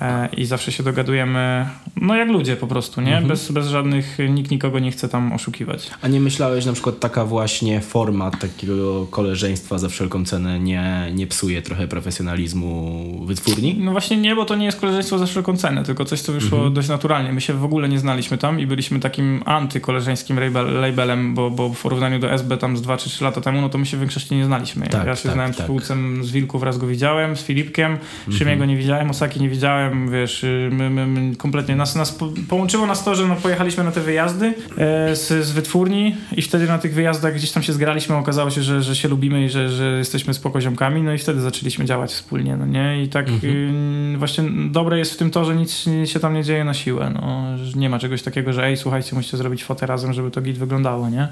E, I zawsze się dogadujemy, no jak ludzie po prostu, nie? Bez, bez żadnych, nikt nikogo nie chce tam oszukiwać. A nie myślałeś na przykład taka właśnie forma takiego koleżeństwa za wszelką cenę nie, nie psuje trochę profesjonalizmu wytwórni? No właśnie nie, bo to nie jest koleżeństwo za wszelką cenę, tylko coś, co wyszło Mhm. dość naturalnie. My się w ogóle nie znaliśmy tam i byliśmy takim antykoleżeńskim label, labelem, bo, bo w porównaniu do SB tam z 2 czy 3 lata temu, no to my się w większości nie znaliśmy. Tak, ja się tak, znałem z tak. Półcem z Wilków, raz go widziałem, z Filipkiem, Mhm. Szymiego nie widziałem, Osaki nie widziałem, wiesz, y, my, my, my kompletnie nas, nas po, połączyło nas to, że no, pojechaliśmy na te wyjazdy e, z, z wytwórni i wtedy na tych wyjazdach gdzieś tam się zgraliśmy, okazało się, że, że się lubimy i że, że jesteśmy spoko ziomkami, no i wtedy zaczęliśmy działać wspólnie, no nie? I tak y, właśnie dobre jest w tym to, że nic się tam nie dzieje na siłę, no, nie ma czegoś takiego, że ej, słuchajcie, musicie zrobić fotę razem, żeby to git wyglądało, nie?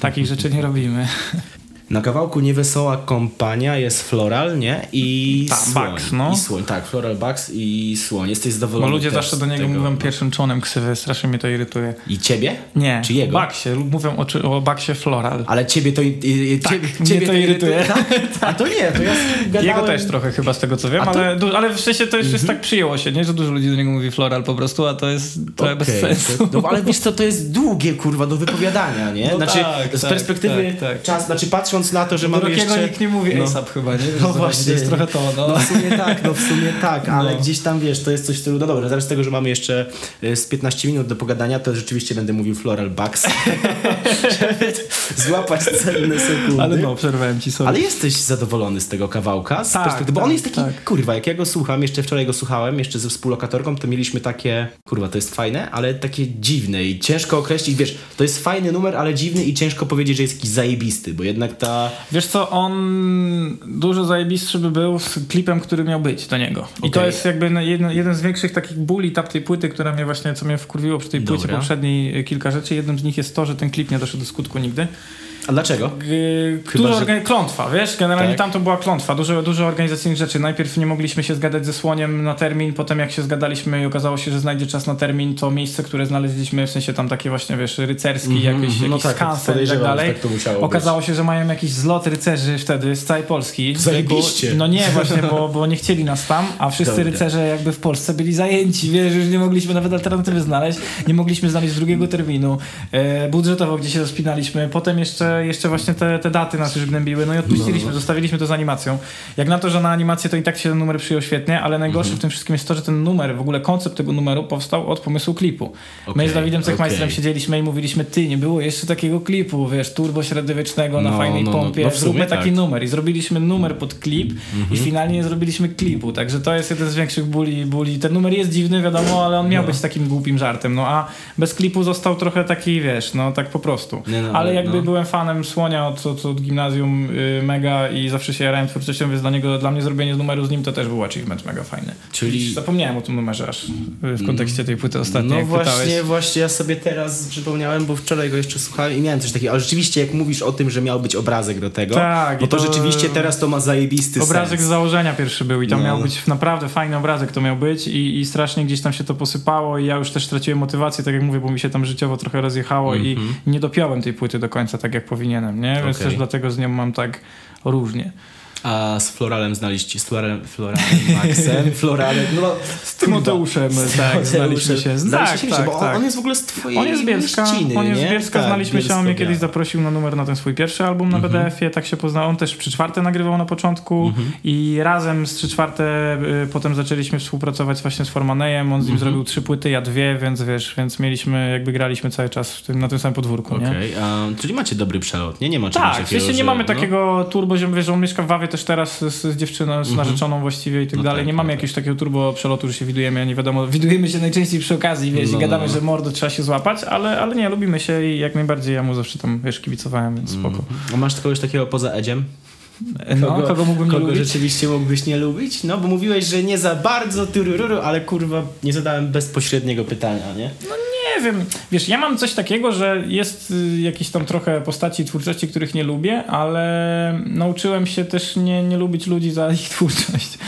Takich rzeczy nie robimy. Na kawałku Niewesoła Kompania jest Floral, nie? I Ta, Słoń. Bugs, no. I Słoń, tak, Floral Bugs i Słoń. Jesteś Bo zadowolony ludzie też zawsze do niego tego? mówią pierwszym czonem ksywy, strasznie mnie to irytuje. I ciebie? Nie, Czy jego? Baksie, mówią o, czy- o Baksie Floral. Ale ciebie to, i, i, Tak, ciebie, ciebie to irytuje. Tak? A to nie, to ja gadałem... Jego też trochę chyba z tego co wiem, to- Mhm. ale, ale w sensie to już jest tak przyjęło się, nie? Że dużo ludzi do niego mówi floral po prostu, a to jest trochę bez Okej, sensu. No ale wiesz co, to jest długie kurwa do wypowiadania, nie? No znaczy tak, z tak, perspektywy tak, tak. czas, znaczy patrząc na to, że mamy jeszcze... nikt nie mówi no. ASAP chyba, nie? No co, właśnie. To jest trochę to, no. No w sumie tak, no w sumie tak, ale No. gdzieś tam wiesz, to jest coś w stylu, no dobra, zaraz z tego, że mamy jeszcze y, z 15 minut do pogadania, to rzeczywiście będę mówił Floral Bugs, żeby złapać cenne sekundy. Ale no, przerwałem ci sobie. Ale jesteś zadowolony z tego kawałka? Z Tak, perspektywy, bo on tak, jest taki, tak. kurwa, jak ja go słucham, jeszcze wczoraj go słuchałem, jeszcze ze współlokatorką, to mieliśmy takie, kurwa, to jest fajne, ale takie dziwne i ciężko określić, wiesz, to jest fajny numer, ale dziwny i ciężko powiedzieć, że jest jakiś zajebisty, bo jednak Wiesz co, on dużo zajebistszy by był z klipem, który miał być do niego. I to jest jakby jeden, jeden z większych takich ból i tap tej płyty, która mnie właśnie, co mnie wkurwiło przy tej płycie Dobra. poprzedniej y, kilka rzeczy. Jednym z nich jest to, że ten klip nie doszedł do skutku nigdy. A dlaczego? Dużo że... klątwa, wiesz? Generalnie tak. tam to była klątwa, dużo, dużo organizacyjnych rzeczy. Najpierw nie mogliśmy się zgadać ze Słoniem na termin, potem jak się zgadaliśmy i okazało się, że znajdzie czas na termin, to miejsce, które znaleźliśmy, w sensie tam takie właśnie, wiesz, rycerski, mm -hmm, jakiś, no jakiś tak, skansen i tak dalej. Tak okazało się, że mają jakiś zlot rycerzy wtedy z całej Polski. Zajebiście. No nie, właśnie, bo, bo nie chcieli nas tam, a wszyscy Dobre. rycerze jakby w Polsce byli zajęci, wiesz, już nie mogliśmy nawet alternatywy znaleźć, nie mogliśmy znaleźć drugiego terminu. E, budżetowo gdzie się rozpinaliśmy, potem jeszcze, jeszcze właśnie te te, daty nas już gnębiły, no i odpuściliśmy, no. zostawiliśmy to z animacją. Jak na to, że na animację to i tak się ten numer przyjął świetnie, ale najgorsze mhm. w tym wszystkim jest to, że ten numer, w ogóle koncept tego numeru powstał od pomysłu klipu. Okay, My z Dawidem Cechmeisterem okay. siedzieliśmy i mówiliśmy, ty, nie było jeszcze takiego klipu, wiesz, turbo średniowiecznego no, na fajnej no, no, pompie, no, zróbmy taki tak. numer. I zrobiliśmy numer pod klip mhm. i finalnie nie zrobiliśmy klipu, także to jest jeden z większych bóli, bóli. Ten numer jest dziwny, wiadomo, ale on miał no. być takim głupim żartem, no a bez klipu został trochę taki, wiesz, no tak po prostu. No, ale jakby byłem fanem Słonia od, od, od gimnazjum y, mega i zawsze się jarałem twórczością, więc dla niego, dla mnie zrobienie numeru z nim to też był achievement mega fajny. Czyli... Zapomniałem o tym numerze aż w kontekście tej płyty ostatniej, No właśnie, pytałeś. właśnie ja sobie teraz przypomniałem, bo wczoraj go jeszcze słuchałem i miałem coś takiego, ale rzeczywiście jak mówisz o tym, że miał być obrazek do tego, tak, no to, to rzeczywiście teraz to ma zajebisty Obrazek sens. z założenia pierwszy był i tam no. miał być naprawdę fajny obrazek to miał być i, i strasznie gdzieś tam się to posypało i ja już też straciłem motywację, tak jak mówię, bo mi się tam życiowo trochę rozjechało mm -hmm. i mhm. nie dopiąłem tej płyty do końca tak jak powinienem, nie? Więc okay. też dlatego z nią mam tak różnie. A z Floralem znaliście, z Floralem, Floralem Maxem, Floralem, no z Tymoteuszem, tak, znaliśmy się. Tak, się, tak, bo tak. on jest w ogóle z twojej On jest z Bielska, mieściny, on jest z Bielska, tak, znaliśmy Bielsko, się, on mnie kiedyś zaprosił na numer na ten swój pierwszy album na mhm. BDF-ie, tak się poznał, on też przy czwarte nagrywał na początku mhm. i razem z trzy czwarte y, potem zaczęliśmy współpracować właśnie z Formanejem, on z nim mhm. zrobił trzy płyty, ja dwie, więc wiesz, więc mieliśmy, jakby graliśmy cały czas tym, na tym samym podwórku, okay. nie? czyli macie dobry przelot, nie? Nie ma czegoś tak, takiego, w nie mamy no? takiego turbo, że wiesz, on mieszka w Wawie też teraz z, z dziewczyną, z -hmm. narzeczoną właściwie i tak no dalej. Tak, nie mamy tak. jakiegoś takiego turbo przelotu, że się widujemy, a nie wiadomo, widujemy się najczęściej przy okazji, wiesz, no, i gadamy, no. że mordo trzeba się złapać, ale, ale nie, lubimy się i jak najbardziej ja mu zawsze tam, wiesz, kibicowałem, więc spoko. Mm. A masz kogoś takiego poza Edziem? No, kogo, kogo mógłbym kogo lubić? rzeczywiście mógłbyś nie lubić? No, bo mówiłeś, że nie za bardzo, turururu, ale kurwa, nie zadałem bezpośredniego pytania, nie? No nie wiem. Wiesz, ja mam coś takiego, że jest y, jakieś tam trochę postaci twórczości, których nie lubię, ale nauczyłem się też nie, nie lubić ludzi za ich twórczość.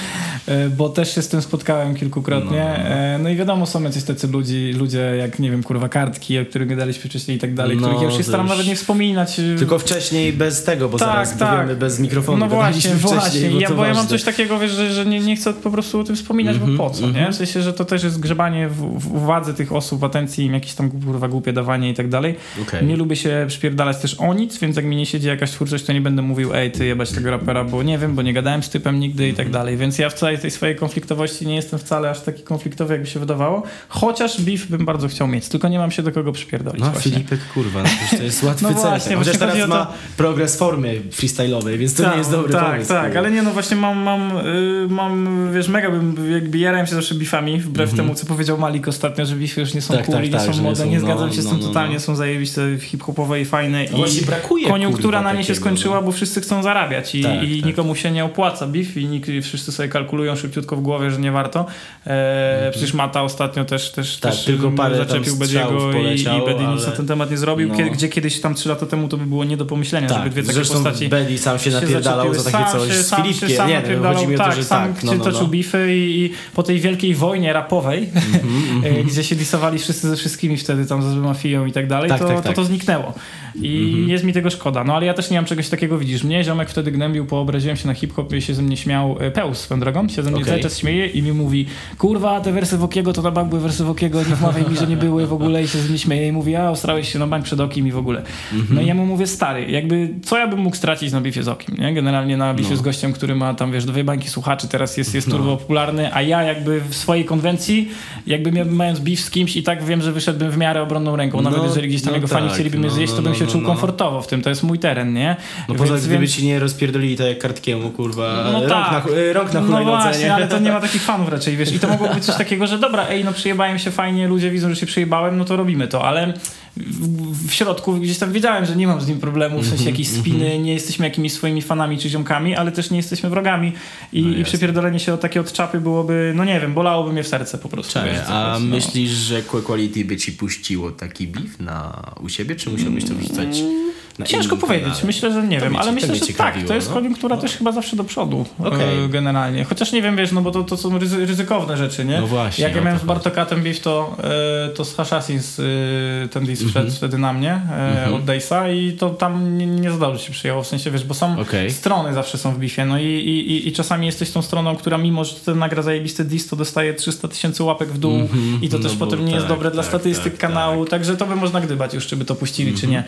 E, bo też się z tym spotkałem kilkukrotnie. No, no, no. E, no i wiadomo, są jacyś tacy ludzi, ludzie jak, nie wiem, kurwa, kartki, o których gadaliśmy wcześniej i tak dalej, no, których ja już się staram nawet nie wspominać. Tylko wcześniej bez tego, bo tak, zaraz tak. powiemy bez mikrofonu. No właśnie, właśnie. Bo ja, bo ja mam coś takiego, wiesz, że, że nie, nie chcę po prostu o tym wspominać, mm -hmm, bo mhm, po co, mm -hmm. nie? W sensie, że to też jest grzebanie w, w uwadze tych osób, atencji im jakieś tam kurwa głupie dawanie i tak dalej. Okay. Nie lubię się przypierdalać też o nic, więc jak mi nie siedzi jakaś twórczość, to nie będę mówił, ej, ty jebać tego rapera, bo nie wiem, bo nie gadałem z typem nigdy i tak dalej. Więc ja w całej tej swojej konfliktowości nie jestem wcale aż taki konfliktowy, jakby się wydawało. Chociaż beef bym bardzo chciał mieć, tylko nie mam się do kogo przypierdolić. No, właśnie. Filipek, kurwa, no, to jest łatwy no cel. Właśnie, Chociaż teraz to... ma progres formy freestyle'owej, więc to tak, nie jest dobry tak, pomysł. Tak, tak, ale nie, no właśnie mam, mam, yy, mam wiesz, mega bym, jakby jarałem się zawsze beefami, wbrew mm -hmm. temu, co powiedział Malik ostatnio, że beefy już nie są tak, cool tak, nie tak, są modne, nie, nie zgadzam się no, z tym no, totalnie, no. są zajebiste, hip-hopowe i fajne. No I brakuje koniunktura na nie się skończyła, bo wszyscy chcą zarabiać i, tak, i nikomu się nie opłaca beef i nikt, wszyscy sobie kalkulują szybciutko w głowie, że nie warto. E, mm Przecież Mata ostatnio też, też, tak, też tylko parę zaczepił Bediego i, i Bedi ale... nic na ten temat nie zrobił, no. gdzie kiedyś tam trzy lata temu to by było nie do pomyślenia, tak, żeby dwie takie postaci Bedi sam się napierdalał za takie coś z Filipkiem. Sam nie, no, chodzi mi o to, tak, że sam tak. No, no, toczył no. bify i, po tej wielkiej wojnie rapowej, mm -hmm, gdzie się disowali wszyscy ze wszystkimi wtedy, tam ze mafią i tak dalej, tak, to, tak, to, to tak. zniknęło. I -hmm. jest mi tego szkoda. No ale ja też nie mam czegoś takiego, widzisz. Mnie ziomek wtedy gnębił, poobraziłem się na hip-hop i się ze mnie śmiał. E, Pełz swoją drogą, się ze mnie okay. cały czas śmieje i mi mówi, kurwa, te wersy Wokiego to na bank były wersy Wokiego, nie wmawiaj mi, że nie były w ogóle i się z mnie śmieje i mówi, a ostrałeś się na bank przed okiem i w ogóle. -hmm. No i ja mu mówię, stary, jakby co ja bym mógł stracić na bifie z okiem, nie? Generalnie na bifie no. z gościem, który ma tam, wiesz, dwie bańki słuchaczy, teraz jest, jest no. turbo popularny, a ja jakby w swojej konwencji, jakby mając beef z kimś i tak wiem, że wyszedłbym w miarę obronną ręką, nawet no, jeżeli gdzieś tam no jego tak, fani chcieliby mnie no, zjeść, to bym no, się czuł komfortowo w tym, to jest mój teren, nie? No poza więc, gdyby ci nie rozpierdolili tak jak kartkiemu, kurwa, no rąk, tak. na, rąk na No właśnie, ale to nie ma takich fanów raczej, wiesz, i to mogło być coś takiego, że dobra, ej, no przyjebałem się fajnie, ludzie widzą, że się przyjebałem, no to robimy to, ale w, środku gdzieś tam wiedziałem, że nie mam z nim problemu, w sensie Mhm, jakiejś spiny, nie jesteśmy jakimiś swoimi fanami czy ziomkami, ale też nie jesteśmy wrogami i, No i przypierdolenie się o takie od czapy byłoby, no nie wiem, bolałoby mnie w serce po prostu. Co a no. myślisz, że Quality by ci puściło taki beef na, u siebie, czy musiałbyś to wrzucać na Ciężko powiedzieć, myślę, że nie To wiem, mnie ale myślę, że tak, to jest no. koniunktura No. też chyba zawsze do przodu e, generalnie. Chociaż nie wiem, wiesz, no bo to, to są ryzy, ryzykowne rzeczy, nie? No właśnie, Jak ja o miałem z Bartokatem beef, to, e, to z e, ten Mhm. wszedł wtedy na mnie e, od Daysa i to tam nie, nie za dobrze się przyjęło, w sensie, wiesz, bo są Okej. strony zawsze są w bifie, no i, i, i, i czasami jesteś tą stroną, która mimo, że ten nagra zajebisty diss, to dostaje 300 tysięcy łapek w dół Mhm. i to No też potem nie jest tak, dobre dla tak, statystyk tak, kanału, także to by można gdybać już, czy by to puścili, czy nie.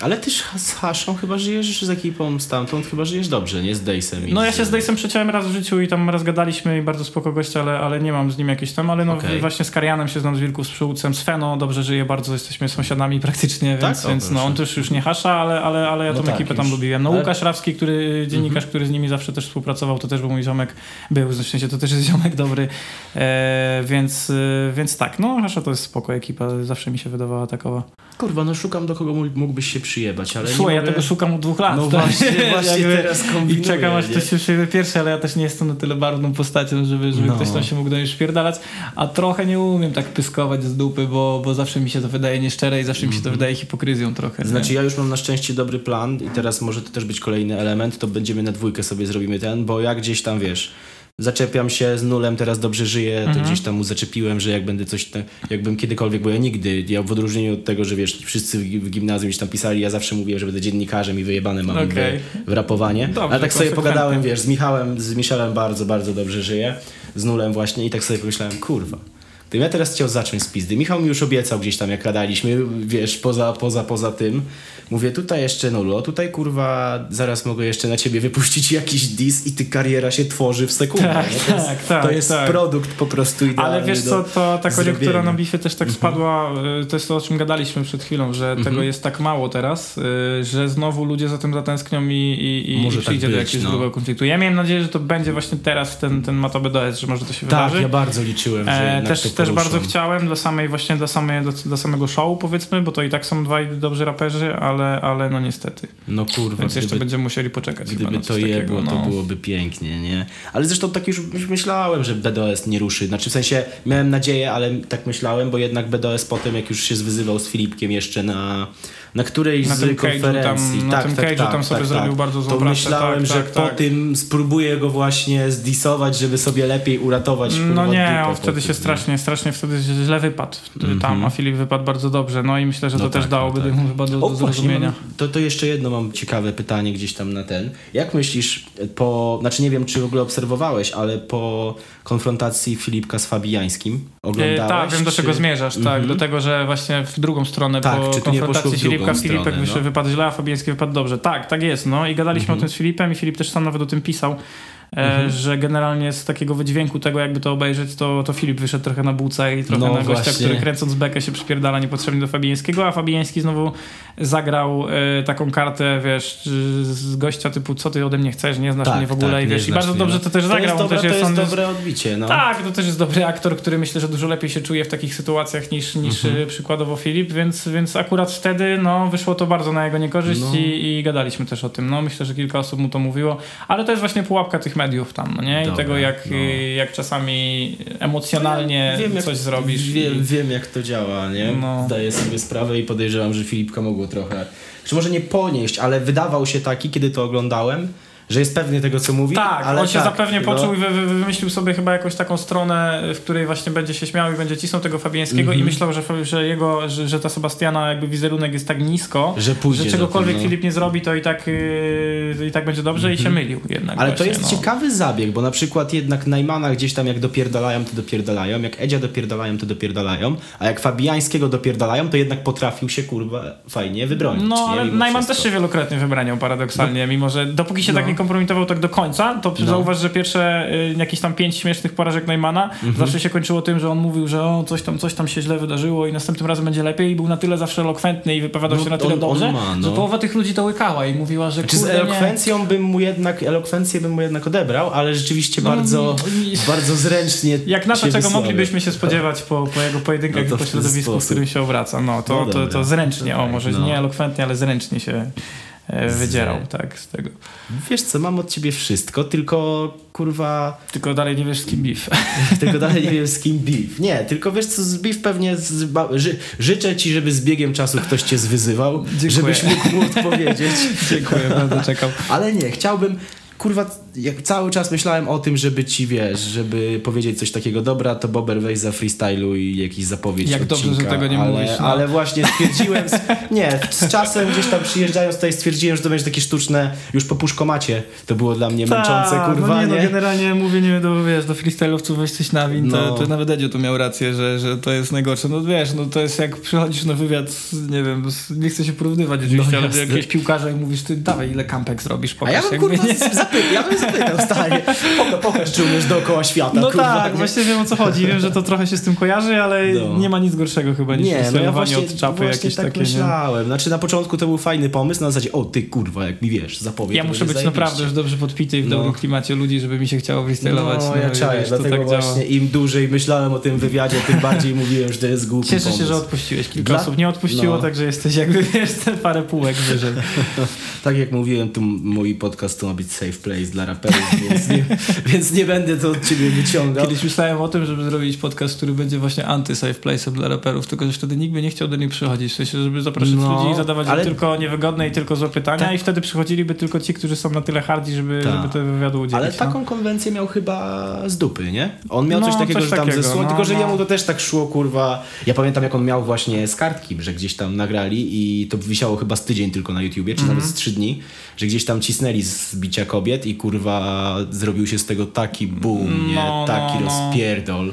Ale ty z Haszą chyba żyjesz z ekipą stamtąd, chyba żyjesz dobrze, nie? Z Dejsem. No ja się z Dejsem przeciąłem raz w życiu i tam raz gadaliśmy i bardzo spoko gość, ale, ale nie mam z nim jakieś tam, ale no Okej. właśnie z Karianem się znam z Wilków, z Przyłódcem, z Feno dobrze żyje bardzo, jesteśmy sąsiadami praktycznie, Tak? więc, O, więc no on też już nie hasza, ale, ale, ale ja No tą tak, ekipę tam już. lubiłem. No Ale- Łukasz Rawski, który, dziennikarz, który z nimi zawsze też współpracował, to też był mój ziomek, był, w sensie to też jest ziomek dobry, e, więc, e, więc tak, no Hasza to jest spoko ekipa, zawsze mi się wydawała takowa. Kurwa, no szukam do kogo mógł- mógłbyś się przyjebać, ale Słuchaj, nie ja mogę... tego szukam od dwóch lat. No tak? właśnie, właśnie teraz kombinuję, I czekam aż nie? ktoś się przyjmie pierwszy, ale ja też nie jestem na tyle barwną postacią, żeby, żeby No. ktoś tam się mógł do niej szpierdalać. A trochę nie umiem tak pyskować z dupy, bo, bo zawsze mi się to wydaje nieszczere i zawsze mi się to wydaje hipokryzją trochę. nie? Znaczy ja już mam na szczęście dobry plan i teraz może to też być kolejny element, to będziemy na dwójkę sobie zrobimy ten, bo ja gdzieś tam, wiesz, zaczepiam się z nulem, teraz dobrze żyję, to Mhm. gdzieś tam mu zaczepiłem, że jak będę coś, jakbym kiedykolwiek, bo ja nigdy, ja w odróżnieniu od tego, że wiesz, wszyscy w, gimnazjum gdzieś tam pisali, ja zawsze mówiłem, że będę dziennikarzem i wyjebane mam Okej. w, w rapowanie, Dobrze, ale tak sobie pogadałem, wiesz, z Michałem, z Michelem bardzo, bardzo dobrze żyję, z nulem właśnie i tak sobie pomyślałem, kurwa, Gdybym ja teraz chciał zacząć z pizdy. Michał mi już obiecał gdzieś tam, jak gadaliśmy, wiesz, poza, poza, poza tym. Mówię, tutaj jeszcze Nulu, tutaj kurwa, zaraz mogę jeszcze na ciebie wypuścić jakiś dis i ty kariera się tworzy w sekundę. Tak, nie? to jest, tak, tak, To jest tak. produkt po prostu idealny Ale wiesz co, to ta koniunktura na bifie też tak spadła, y, to jest to, o czym gadaliśmy przed chwilą, że Mhm. tego jest tak mało teraz, y, że znowu ludzie za tym zatęsknią i, i, i, Może i przyjdzie tak do jakiegoś no. grubego konfliktu. Ja miałem nadzieję, że to będzie właśnie teraz ten, ten Matobe BDS, że może to się Tak, wydarzy. ja bardzo liczyłem, że E, też, to też bardzo chciałem dla samej właśnie dla, samej, dla, dla samego show powiedzmy, bo to i tak są dwaj dobrzy raperzy, ale, ale no niestety. No kurwa, Więc jeszcze gdyby, będziemy musieli poczekać. gdyby to coś takiego, jebło, to no. byłoby pięknie, nie? Ale zresztą tak już już myślałem, że BDOS nie ruszy. Znaczy w sensie miałem nadzieję, ale tak myślałem, bo jednak BDOS potem, jak już się zwyzywał z Filipkiem jeszcze na, na którejś Na z konferencji. tam- na tak, tym tak, tak, tam sobie tak, zrobił tak. bardzo złą To pracę, myślałem, tak, że tak, po tak. tym spróbuję go właśnie zdisować, żeby sobie lepiej uratować. No nie, on wtedy się nie? strasznie, strasznie wtedy źle wypadł tam, a Filip wypadł bardzo dobrze. No i myślę, że to No też tak, dałoby no mu chyba do, O, do właśnie, zrozumienia. mam, to, to jeszcze jedno mam ciekawe pytanie gdzieś tam na ten. Jak myślisz po, znaczy nie wiem, czy w ogóle obserwowałeś, ale po konfrontacji Filipka z Fabijańskim oglądałeś? tak, wiem do czy... czego zmierzasz, tak, Mhm. do tego, że właśnie w drugą stronę Tak, po czy konfrontacji Filipka, Filipek no. wypadł źle, a Fabiański wypadł dobrze. Tak, tak jest, no i gadaliśmy Mhm. o tym z Filipem i Filip też sam nawet o tym pisał, e, że generalnie z takiego wydźwięku tego, jakby to obejrzeć, to, to Filip wyszedł trochę na bułce i trochę No na gościa, właśnie. który kręcąc bekę się przypierdala niepotrzebnie do Fabiańskiego, a Fabiański znowu zagrał e, taką kartę, wiesz, z gościa typu, co ty ode mnie chcesz, nie znasz Tak, mnie w ogóle tak, i wiesz, i bardzo dobrze to też To zagrał. jest, on dobre, też jest, to jest on dobre odbicie, no. tak, to też jest dobry aktor, który myślę, że dużo lepiej się czuje w takich sytuacjach niż, niż Mhm. y, przykładowo Filip, więc, więc akurat wtedy no, wyszło to bardzo na jego niekorzyść No. i, i gadaliśmy też o tym. No, myślę, że kilka osób mu to mówiło, ale to jest właśnie pułapka tych mediów tam, no nie? I Dobra, tego, jak, no. jak czasami emocjonalnie Wiem, jak, coś zrobisz. Wiem, i... wiem, jak to działa, nie? No. Zdaję sobie sprawę i podejrzewam, że Filipka mogło trochę, czy może nie ponieść, ale wydawał się taki, kiedy to oglądałem, że jest pewny tego, co mówi. Tak, ale on się tak, zapewnie no. poczuł i wy, wy, wymyślił sobie chyba jakąś taką stronę, w której właśnie będzie się śmiał i będzie cisnął tego Fabiańskiego Mhm. i myślał, że, że jego, że, że ta Sebastiana jakby wizerunek jest tak nisko, Że że czegokolwiek tym, no. Filip nie zrobi, to i tak, yy, i tak będzie dobrze i się mylił jednak. Ale to właśnie, jest no. ciekawy zabieg, bo na przykład jednak Najmana gdzieś tam jak dopierdalają, to dopierdalają, jak Edzia dopierdalają, to dopierdalają, a jak Fabiańskiego dopierdalają, to jednak potrafił się kurwa fajnie wybronić. No, nie? ale Najman też się wielokrotnie wybraniał paradoksalnie, mimo że dopóki się tak No. Nie kompromitował tak do końca, to no. zauważ, że pierwsze y, jakieś tam pięć śmiesznych porażek Neymana mhm. zawsze się kończyło tym, że on mówił, że o, coś tam, coś tam się źle wydarzyło i następnym razem będzie lepiej i był na tyle zawsze elokwentny i wypowiadał no, się na tyle on, dobrze, on ma, no. że połowa tych ludzi to łykała i mówiła, że znaczy, z elokwencją nie. bym mu jednak, elokwencję bym mu jednak odebrał, ale rzeczywiście no, bardzo, bardzo zręcznie Jak na to, czego moglibyśmy się spodziewać po, po jego pojedynkach no i po środowisku, w którym się obraca. No, to, no to, to zręcznie, o może no. nie elokwentnie, ale zręcznie się wydzierał, z... tak, z tego. Wiesz co, mam od ciebie wszystko, tylko kurwa... Tylko dalej nie wiesz z kim beef. tylko dalej nie wiesz z kim beef. Nie, tylko wiesz co, z beef pewnie... Z... Ży... Życzę ci, żeby z biegiem czasu ktoś cię zwyzywał, Dziękuję. żebyś mógł mu odpowiedzieć. Dziękuję, będę czekał. Ale nie, chciałbym kurwa, jak cały czas myślałem o tym, żeby ci, wiesz, żeby powiedzieć coś takiego, dobra, to Bober weź za freestylu i jakiś zapowiedź Jak odcinka, dobrze, że tego nie ale, mówisz. No. Ale właśnie stwierdziłem, nie, z czasem gdzieś tam przyjeżdżając tutaj stwierdziłem, że to będzie takie sztuczne, już po puszkomacie to było dla mnie Ta, męczące, no kurwa, no nie, nie? No generalnie mówienie do, wiesz, do freestylowców weź coś na win, no. to, to nawet Edzio tu miał rację, że, że to jest najgorsze. No wiesz, no to jest jak przychodzisz na wywiad, nie wiem, nie chcę się porównywać oczywiście, no, ale do jakiegoś piłkarza i mówisz, ty dawaj, ile kampek zrobisz, pokaż. A ja bym, kurwa, nie... zapytał, ja bym zapytał, stary. Pokaż, pokaż, czy umiesz dookoła świata. No kurwa, tak, nie? właśnie wiem o co chodzi. Wiem, że to trochę się z tym kojarzy, ale no. nie ma nic gorszego chyba niż nie, no ja właśnie, od czapy jakieś tak takie. myślałem. Nie? Znaczy na początku to był fajny pomysł, na zasadzie, o ty kurwa, jak mi wiesz, zapowiedź. Ja muszę być zajebiście. naprawdę już dobrze podpity i w no. dobrym klimacie ludzi, żeby mi się chciało freestylować. No, no ja czaję, wiesz, dlatego tak właśnie działa. im dłużej myślałem o tym wywiadzie, tym bardziej mówiłem, że to jest głupi Cieszę pomysł. się, że odpuściłeś. Kilka Dla... osób nie odpuściło, no. także jesteś jakby, wiesz, parę półek wyżej. tak jak mówiłem, tu mój podcast to ma być safe place dla raperów, więc nie, więc nie będę to od ciebie wyciągał. Kiedyś myślałem o tym, żeby zrobić podcast, który będzie właśnie anty-safe place'em dla raperów, tylko że wtedy nikt by nie chciał do nich przychodzić. W sensie, żeby zapraszać no, ludzi i zadawać ale... tylko niewygodne i tylko złe pytania tak. i wtedy przychodziliby tylko ci, którzy są na tyle hardzi, żeby, Ta. żeby te wywiadu udzielić. Ale taką no. konwencję miał chyba z dupy, nie? On miał no, coś takiego, coś że tam takiego, zesłał, no, tylko że no. jemu to też tak szło, kurwa. Ja pamiętam, jak on miał właśnie z kartki, że gdzieś tam nagrali i to wisiało chyba z tydzień tylko na YouTubie, czy mm -hmm. nawet z trzy dni, że gdzieś tam cisnęli z bicia kobiet i kurwa zrobił się z tego taki boom, nie? No, taki no, no. rozpierdol.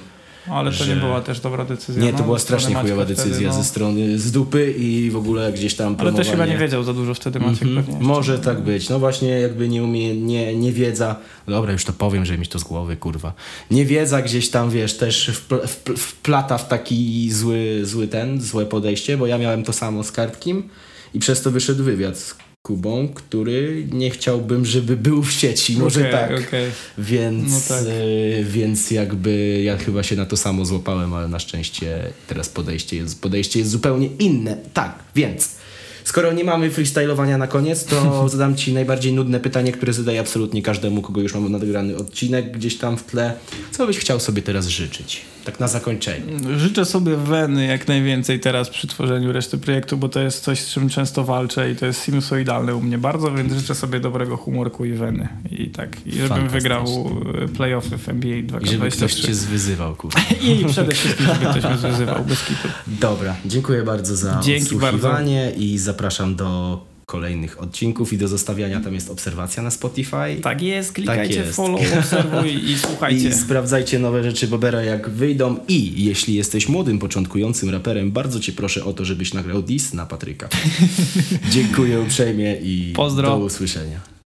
Ale to że... nie była też dobra decyzja. Nie, to no, była strasznie chujowa decyzja wtedy, no. ze strony z dupy i w ogóle gdzieś tam promowanie. Ale też chyba nie wiedział za dużo wtedy Maciek mm -hmm. pewnie. Może tak być. No właśnie jakby nie umie, nie, nie wiedza. Dobra, już to powiem, żeby mieć to z głowy, kurwa. Nie wiedza gdzieś tam, wiesz, też wpl wpl wplata w taki zły, zły ten, złe podejście, bo ja miałem to samo z kartkim i przez to wyszedł wywiad Kubą, który nie chciałbym, żeby był w sieci, może okay, tak. Okay. Więc, no tak. Y, więc jakby ja chyba się na to samo złapałem, ale na szczęście teraz podejście jest, podejście jest zupełnie inne. Tak, więc Skoro nie mamy freestylowania na koniec, to zadam Ci najbardziej nudne pytanie, które zadaję absolutnie każdemu, kogo już mamy nagrany odcinek gdzieś tam w tle. Co byś chciał sobie teraz życzyć? Tak na zakończenie. Życzę sobie weny jak najwięcej teraz przy tworzeniu reszty projektu, bo to jest coś, z czym często walczę i to jest sinusoidalne u mnie bardzo, więc życzę sobie dobrego humorku i weny. I tak, i żebym wygrał e, playoffy w NBA 2K23. I żeby ktoś Cię zwyzywał, kurwa. I przede wszystkim, żeby ktoś mnie zwyzywał, bez kitu. Dobra, dziękuję bardzo za Dzięki bardzo. i zapraszam do kolejnych odcinków i do zostawiania tam jest obserwacja na Spotify. Tak jest, klikajcie tak jest. follow, obserwuj i słuchajcie. I sprawdzajcie nowe rzeczy Bobera jak wyjdą i jeśli jesteś młodym, początkującym raperem, bardzo cię proszę o to, żebyś nagrał dis na Patryka. Dziękuję uprzejmie i Pozdro. do usłyszenia.